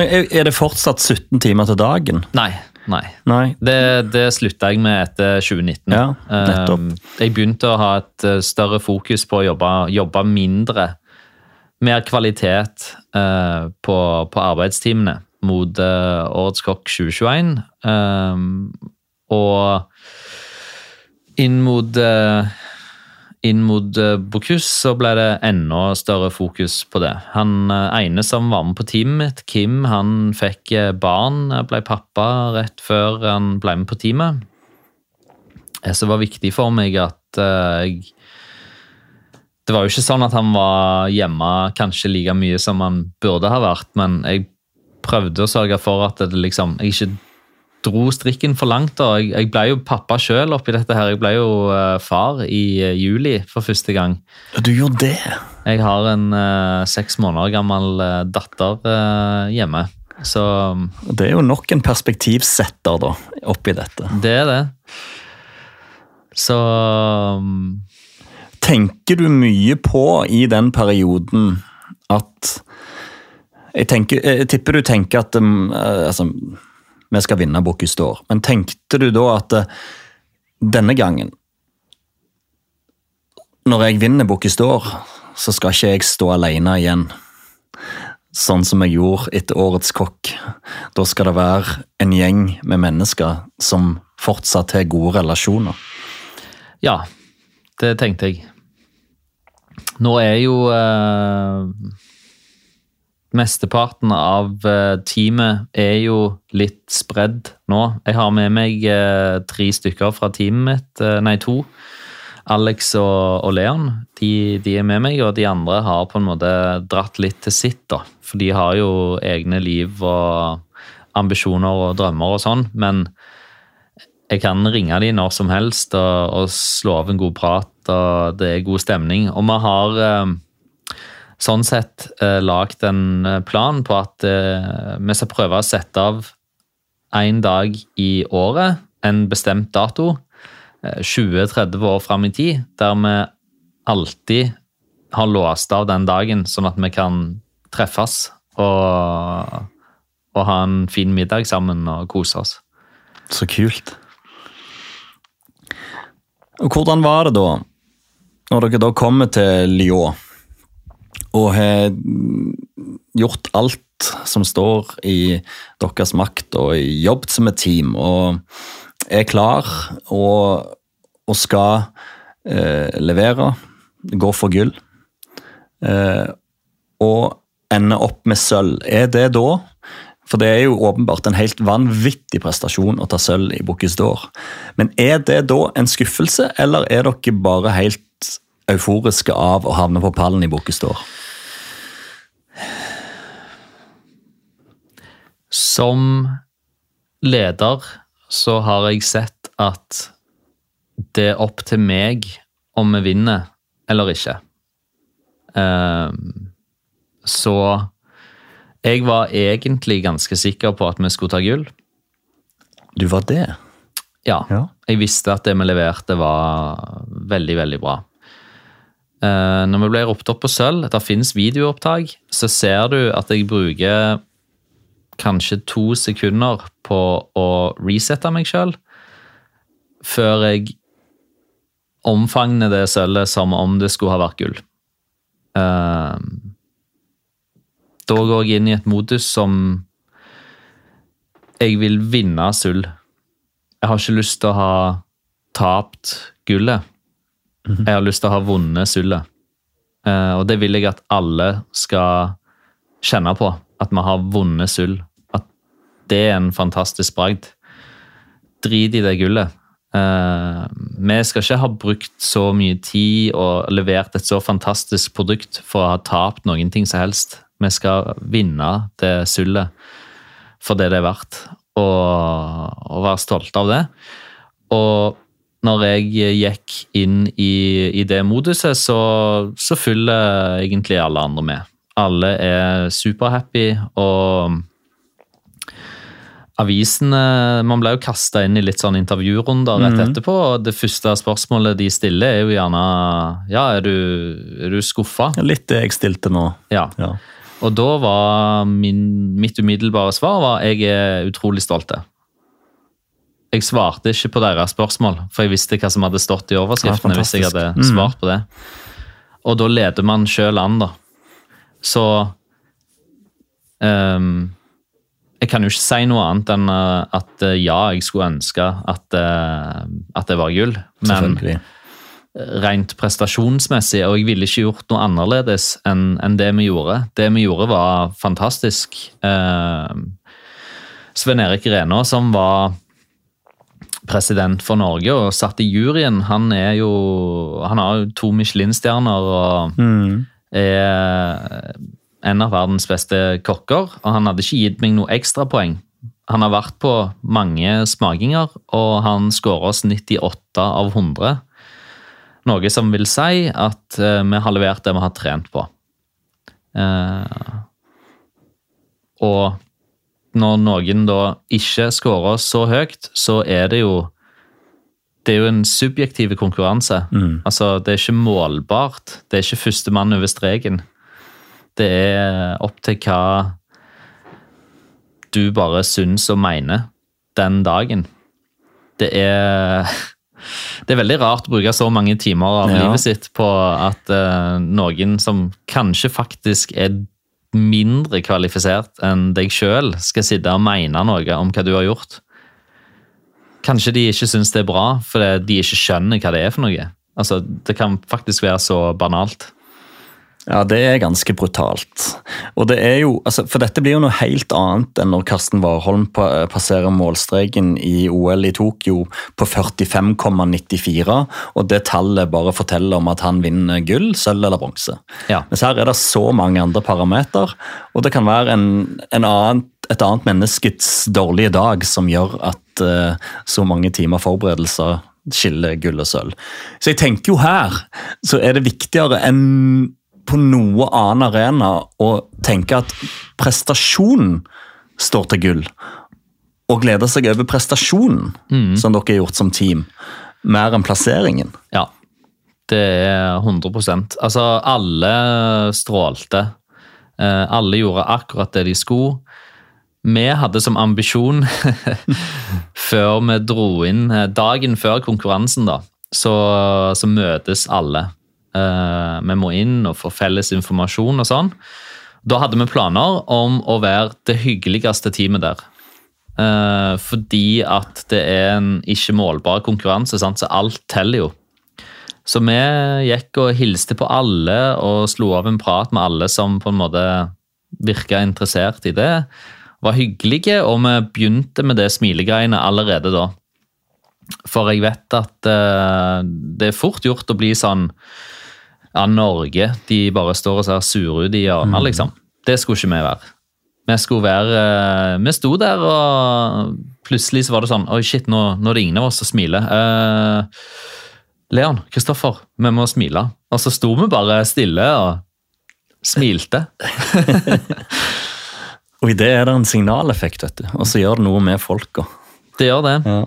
Er det fortsatt 17 timer til dagen? Nei, nei. Nei. Det, det slutta jeg med etter 2019. Ja, nettopp. Um, Jeg begynte å ha et eh, større fokus på å jobbe, jobbe mindre. Mer kvalitet eh, på, på arbeidstimene mot eh, Årets kokk 2021. Um, og inn mot inn mot eh, Bocuse så ble det enda større fokus på det. Han eh, ene som var med på teamet mitt, Kim, han fikk eh, barn, ble pappa rett før han ble med på teamet. Så det var viktig for meg at jeg Det var jo ikke sånn at han var hjemme kanskje like mye som han burde ha vært, men jeg prøvde å sørge for at det liksom, jeg ikke dro strikken for langt. da. Jeg, jeg ble jo pappa sjøl oppi dette her. Jeg ble jo uh, far i uh, juli for første gang. Ja, Du gjorde det? Jeg har en uh, seks måneder gammel datter hjemme. Så Det er jo nok en perspektivsetter da, oppi dette. det er det. Så um, Tenker du mye på i den perioden at Jeg, tenker, jeg tipper du tenker at um, altså, vi skal vinne Bocuse d'Or, men tenkte du da at eh, denne gangen Når jeg vinner Bocuse d'Or, så skal ikke jeg stå alene igjen. Sånn som jeg gjorde etter Årets kokk. Da skal det være en gjeng med mennesker som fortsatt har gode relasjoner. ja. det tenkte jeg. Nå er jo eh, Mesteparten av eh, teamet er jo litt spredd nå. Jeg har med meg eh, tre stykker fra teamet mitt, eh, nei to. Alex og, og Leon de, de, er med meg, og de andre har på en måte dratt litt til sitt. da. For de har jo egne liv og ambisjoner og drømmer og sånn. Men jeg kan ringe dem når som helst og, og slå av en god prat, og det er god stemning. Og vi har sånn sett eh, lagd en eh, plan på at eh, vi skal prøve å sette av én dag i året, en bestemt dato, 20-30 år fram i tid, der vi alltid har låst av den dagen, sånn at vi kan treffes og, og ha en fin middag sammen og kose oss. Så kult. Og Hvordan var det da, når dere da kommer til Lyon? Og har gjort alt som står i deres makt, og jobbet som et team. Og er klar og, og skal eh, levere, gå for gull. Eh, og ende opp med sølv. Er det da For det er jo åpenbart en helt vanvittig prestasjon å ta sølv i Bocuse d'Or. Men er det da en skuffelse, eller er dere bare helt euforiske av å havne på pallen i Bukkestår? Som leder så har jeg sett at det er opp til meg om vi vinner eller ikke. Ehm, så jeg var egentlig ganske sikker på at vi skulle ta gull. Du var det? Ja. ja. Jeg visste at det vi leverte, var veldig, veldig bra. Ehm, når vi ble ropt opp på sølv, det finnes videoopptak, så ser du at jeg bruker kanskje to sekunder på å resette meg sjøl før jeg omfavner det sølvet som om det skulle ha vært gull. Uh, da går jeg inn i et modus som jeg vil vinne sølv. Jeg har ikke lyst til å ha tapt gullet. Mhm. Jeg har lyst til å ha vunnet sølvet. Uh, og det vil jeg at alle skal kjenne på at vi har vunnet sølv. At det er en fantastisk bragd. Drit i det gullet. Uh, vi skal ikke ha brukt så mye tid og levert et så fantastisk produkt for å ha tapt noen ting som helst. Vi skal vinne det sølvet for det det er verdt, og, og være stolte av det. Og når jeg gikk inn i, i det moduset, så, så følger egentlig alle andre med. Alle er superhappy, og avisene Man ble jo kasta inn i litt sånn intervjurunder rett mm. etterpå, og det første spørsmålet de stiller, er jo gjerne Ja, er du, er du skuffa? Litt det jeg stilte nå. Ja. ja. Og da var min, mitt umiddelbare svar var jeg er utrolig stolt. Jeg svarte ikke på deres spørsmål, for jeg visste hva som hadde stått i overskriftene. Ja, hvis jeg hadde mm. svart på det. Og da leder man sjøl an, da. Så um, Jeg kan jo ikke si noe annet enn eh, at eh, ja, jeg skulle ønske at, uh, at det var gull. Men rent prestasjonsmessig, og jeg ville ikke gjort noe annerledes enn, enn det vi gjorde. Det vi gjorde, var fantastisk. Uh, Sven Erik Renaa, som var president for Norge og satt i juryen, han er jo Han har jo to Michelin-stjerner og mm er en av verdens beste kokker, og han hadde ikke gitt meg noe ekstrapoeng. Han har vært på mange smakinger, og han skårer oss 98 av 100. Noe som vil si at eh, vi har levert det vi har trent på. Eh, og når noen da ikke skårer så høyt, så er det jo det er jo en subjektiv konkurranse. Mm. Altså, Det er ikke målbart. Det er ikke førstemann over streken. Det er opp til hva du bare syns og mener den dagen. Det er Det er veldig rart å bruke så mange timer av ja. livet sitt på at uh, noen som kanskje faktisk er mindre kvalifisert enn deg sjøl, skal sitte og mene noe om hva du har gjort. Kanskje de ikke syns det er bra fordi de ikke skjønner hva det er for noe. Altså, det kan faktisk være så banalt. Ja, det er ganske brutalt. Og det er jo, altså, For dette blir jo noe helt annet enn når Karsten Warholm passerer målstreken i OL i Tokyo på 45,94, og det tallet bare forteller om at han vinner gull, sølv eller bronse. Ja. Mens her er det så mange andre parameter, og det kan være en, en annen, et annet menneskets dårlige dag som gjør at uh, så mange timer forberedelser skiller gull og sølv. Så jeg tenker jo her så er det viktigere enn på noe annen arena og tenke at prestasjonen står til gull. Og glede seg over prestasjonen som dere har gjort som team, mer enn plasseringen. Ja, det er 100 Altså, alle strålte. Eh, Alle gjorde akkurat det de skulle. Vi hadde som ambisjon, før vi dro inn eh, Dagen før konkurransen, da, så, så møtes alle. Eh, Vi må inn og få felles informasjon og sånn. Da hadde vi planer om å være det hyggeligste teamet der. Eh, fordi at det er en ikke målbar konkurranse, sant? så alt teller jo. Så vi gikk og hilste på alle og slo av en prat med alle som på en måte virka interessert i det. Var hyggelige, og vi begynte med det smilegreiene allerede da. For jeg vet at uh, det er fort gjort å bli sånn Ja, Norge, de bare står og ser sure ut i hjørnet, liksom. Det skulle ikke vi være. Vi skulle være eh, Vi sto der, og plutselig så var det sånn Oi, shit, nå, nå er det ingen av oss som smiler. Uh, Leon, Kristoffer, vi må smile. Og så sto vi bare stille og smilte. Og i det er det en signaleffekt, vet du. Og så gjør det noe med folka. Det gjør det. Ja.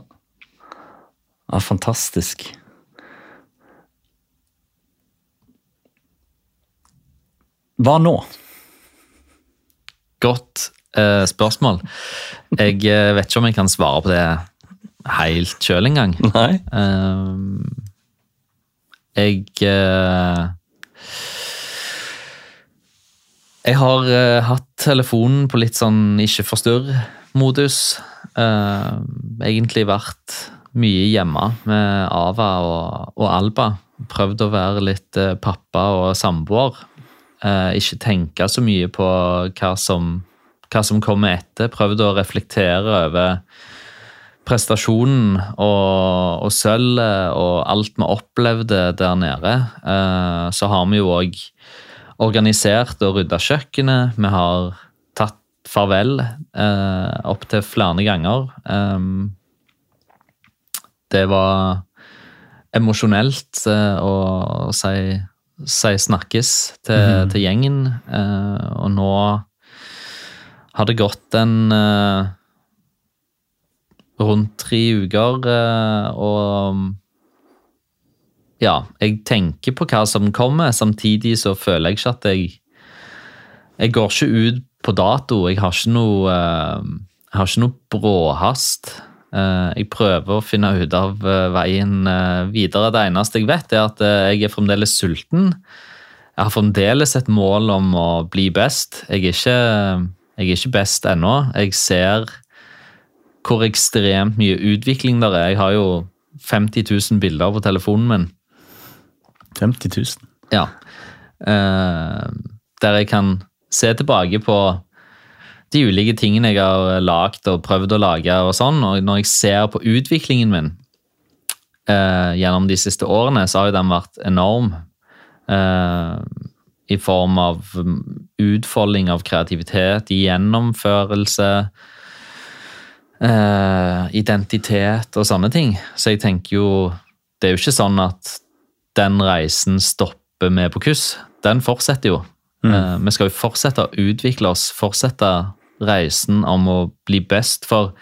ja, fantastisk. Hva nå? Godt eh, spørsmål. Jeg eh, vet ikke om jeg kan svare på det helt sjøl engang. Nei? Eh, jeg eh, Jeg har eh, hatt telefonen på litt sånn ikke forstyrr-modus. Eh, egentlig vært mye hjemme med Ava og, og Alba. Prøvd å være litt pappa og samboer. Eh, ikke tenke så mye på hva som, hva som kommer etter. Prøvd å reflektere over prestasjonen og, og sølvet og alt vi opplevde der nede. Eh, så har vi jo òg organisert og rydda kjøkkenet. Vi har tatt farvel eh, opptil flere ganger. Eh, det var emosjonelt eh, å si, si snakkes til, til gjengen, eh, og nå har det gått en eh, rundt tre uker, eh, og ja, jeg tenker på hva som kommer, samtidig så føler jeg ikke at jeg Jeg går ikke ut på dato. Jeg har ikke noe, eh, jeg har ikke noe bråhast. Eh, Jeg prøver å finne ut av eh, veien eh, videre. Det eneste jeg vet, er at jeg er fremdeles sulten. Jeg har fremdeles et mål om å bli best. Jeg er ikke, jeg er ikke best ennå. Jeg ser hvor ekstremt mye utvikling der er. Jeg har jo 50 000 bilder på telefonen min. 50 000. Ja. Der jeg kan se tilbake på de ulike tingene jeg har lagd og prøvd å lage. og sånn, og Når jeg ser på utviklingen min eh, gjennom de siste årene, så har jo den vært enorm. Eh, I form av mm, utfolding av kreativitet, gjennomførelse, eh, identitet og sånne ting. Så jeg tenker jo Det er jo ikke sånn at den reisen stopper med på kuss. Den fortsetter jo. Eh, vi skal jo fortsette å utvikle oss, fortsette reisen om å bli best. For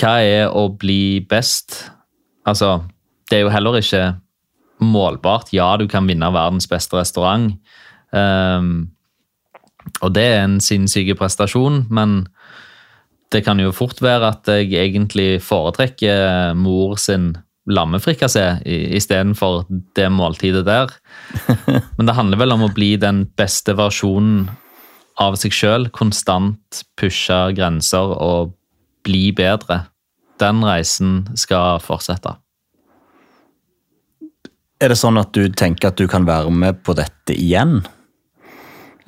hva er å bli best? Altså, det er jo heller ikke målbart. Ja, du kan vinne verdens beste restaurant. Um, og det er en sinnssyk prestasjon, men det kan jo fort være at jeg egentlig foretrekker mor sin lammefrikassé istedenfor det måltidet der. Men det handler vel om å bli den beste versjonen av seg sjøl. Konstant pushe grenser og bli bedre. Den reisen skal fortsette. Er det sånn at du tenker at du kan være med på dette igjen?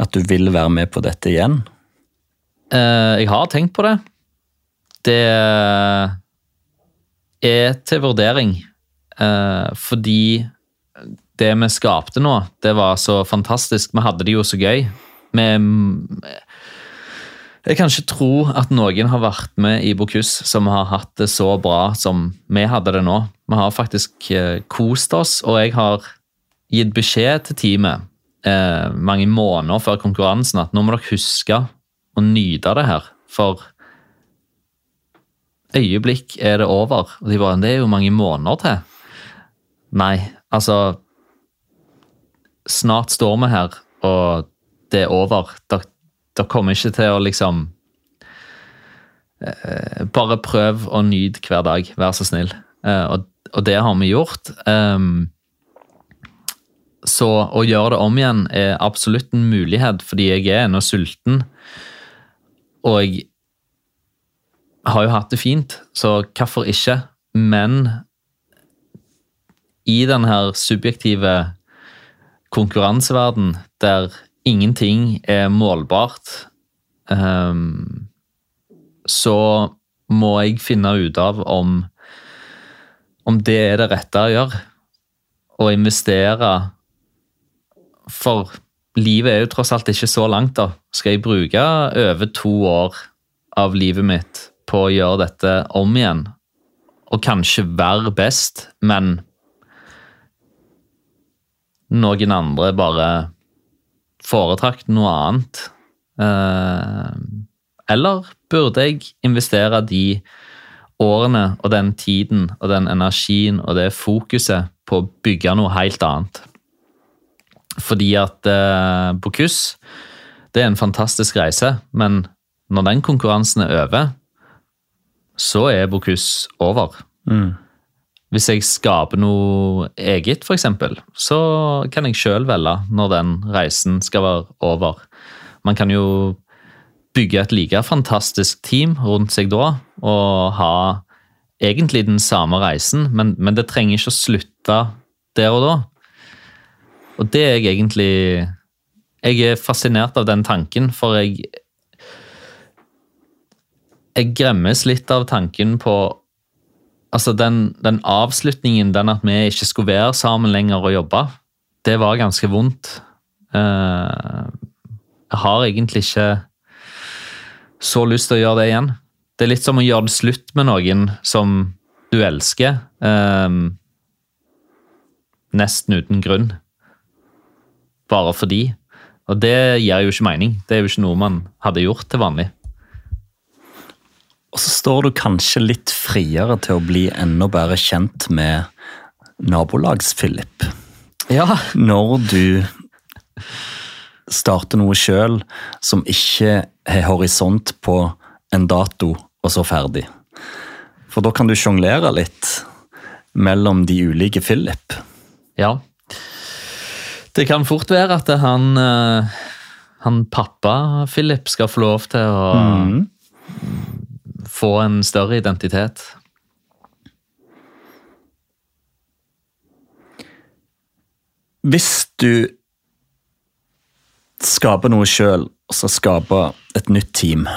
At du vil være med på dette igjen? Eh, jeg har tenkt på det. Det er til vurdering. Eh, fordi det vi skapte nå, det var så fantastisk. Vi hadde det jo så gøy. Vi Jeg kan ikke tro at noen har vært med i Bokus som har hatt det så bra som vi hadde det nå. Vi har faktisk eh, kost oss, og jeg har gitt beskjed til teamet eh, mange måneder før konkurransen at nå må dere huske å nyte det her, for øyeblikk er det over. Og de bare, det er jo mange måneder til. Nei, altså Snart står vi her, og det er over. Dere, dere kommer ikke til å liksom eh, Bare prøv å nyte hver dag, vær så snill. Eh, og, og, det har vi gjort. Um, så å gjøre det om igjen er absolutt en mulighet, fordi jeg er ennå sulten. Og jeg har jo hatt det fint, så hvorfor ikke? Men i den her subjektive konkurranseverden der ingenting er målbart, um, så må jeg finne ut av om, om det er det rette å gjøre. Å investere For livet er jo tross alt ikke så langt, da. Skal jeg bruke over to år av livet mitt på å gjøre dette om igjen, og kanskje være best, men noen andre bare foretrakk noe annet? Eh, eller burde jeg investere de årene og den tiden og den energien og det fokuset på å bygge noe helt annet? Fordi at eh, Bocuse det er en fantastisk reise, men når den konkurransen er over, så er Bocuse over. Mm. Hvis jeg skaper noe eget, f.eks., så kan jeg sjøl velge når den reisen skal være over. Man kan jo bygge et like fantastisk team rundt seg da, og ha egentlig den samme reisen, men, men det trenger ikke å slutte der og da. Og det er jeg egentlig Jeg er fascinert av den tanken, for jeg Jeg gremmes litt av tanken på Altså, den, den, avslutningen, den at vi ikke skulle være sammen lenger og jobbe, det var ganske vondt. Uh, jeg har egentlig ikke så lyst til å gjøre det igjen. Det er litt som å gjøre det slutt med noen som du elsker. Uh, nesten uten grunn. Bare fordi. Og det gir jo ikke mening. Det er jo ikke noe man hadde gjort til vanlig. Og så står du kanskje litt friere til å bli enda bedre kjent med nabolags-Philip. Ja. Når du starter noe sjøl som ikke har horisont på en dato, og så ferdig. For da kan du sjonglere litt mellom de ulike Philip. Ja. Det kan fort være at han, eh, han pappa Philip skal få lov til å mm få en større identitet? Hvis du skaper noe sjøl, altså skaper et nytt team,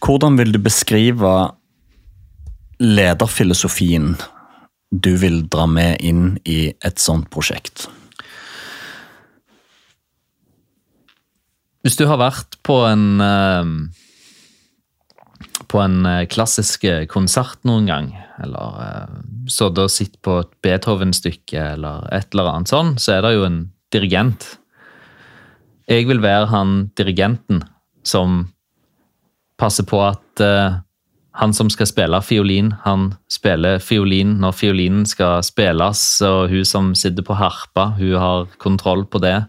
hvordan vil du beskrive lederfilosofien du vil dra med inn i et sånt prosjekt? Hvis du har vært på en uh på en eh, klassisk eh, konsert noen gang, eller uh, sittet og sett på et Beethoven-stykke eller et eller annet sånn, så er det jo en dirigent. Jeg vil være han dirigenten som passer på at uh, han som skal spille fiolin, han spiller fiolin når fiolinen skal spilles, og hun som sitter på harpa, hun har kontroll på det.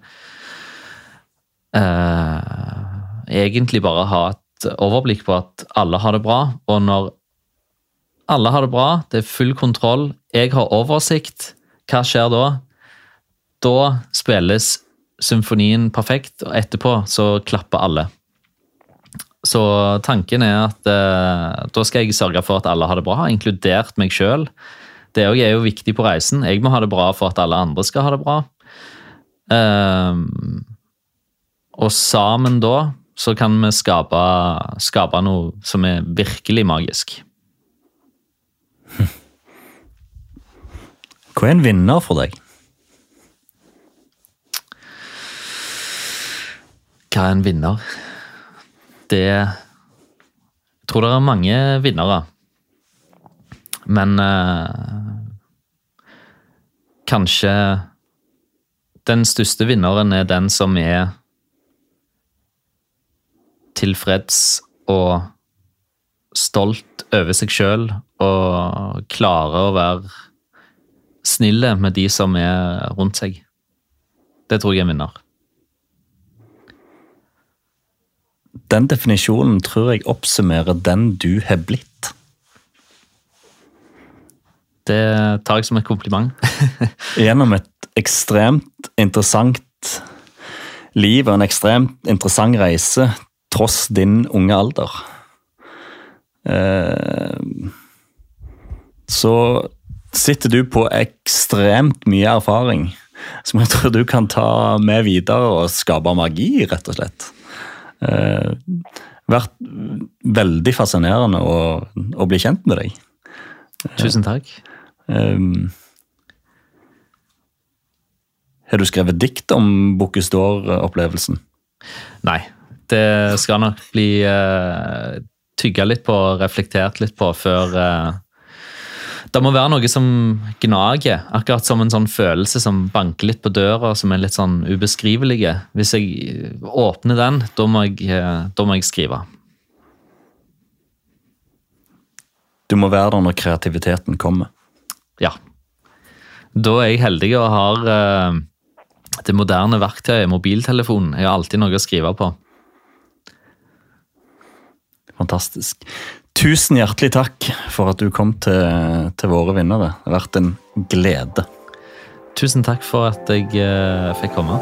Uh, egentlig bare ha et overblikk på at alle har det bra. Og når alle har det bra, det er full kontroll, jeg har oversikt, hva skjer da? Da spilles symfonien perfekt, og etterpå så klapper alle. Så tanken er at eh, da skal jeg sørge for at alle har det bra, inkludert meg sjøl. det òg er jo viktig på reisen. Jeg må ha det bra for at alle andre skal ha det bra. Ehm, og sammen da så kan vi skape, skape noe som er virkelig magisk. Hva er en vinner for deg? Hva er en vinner? Det Jeg tror det er mange vinnere. Men eh, kanskje den største vinneren er den som er tilfreds og stolt over seg sjøl og klarer å være snille med de som er rundt seg. Det tror jeg er vinner. Den definisjonen tror jeg oppsummerer den du har blitt. Det tar jeg som et kompliment. Gjennom et ekstremt interessant liv og en ekstremt interessant reise, tross din unge alder. Eh, så sitter du på ekstremt mye erfaring som jeg tror du kan ta med videre og skape magi, rett og slett. Eh, vært veldig fascinerende å, å bli kjent med deg. Tusen takk. Um, har du skrevet dikt om Bocuse d'Or-opplevelsen? Nei, det skal nok bli uh, tygga litt på, reflektert litt på, før uh, Det må være noe som gnager. Akkurat som en sånn følelse som banker litt på døra, som er litt sånn ubeskrivelige. Hvis jeg åpner den, da må jeg, uh, da må jeg skrive. Du må være der når kreativiteten kommer. Ja. Da er jeg heldig og har uh, det moderne verktøyet, mobiltelefonen. Jeg har alltid noe å skrive på. Fantastisk. Tusen hjertelig takk for at du kom til, til våre vinnere. Det har vært en glede. Tusen takk for at jeg uh, fikk komme.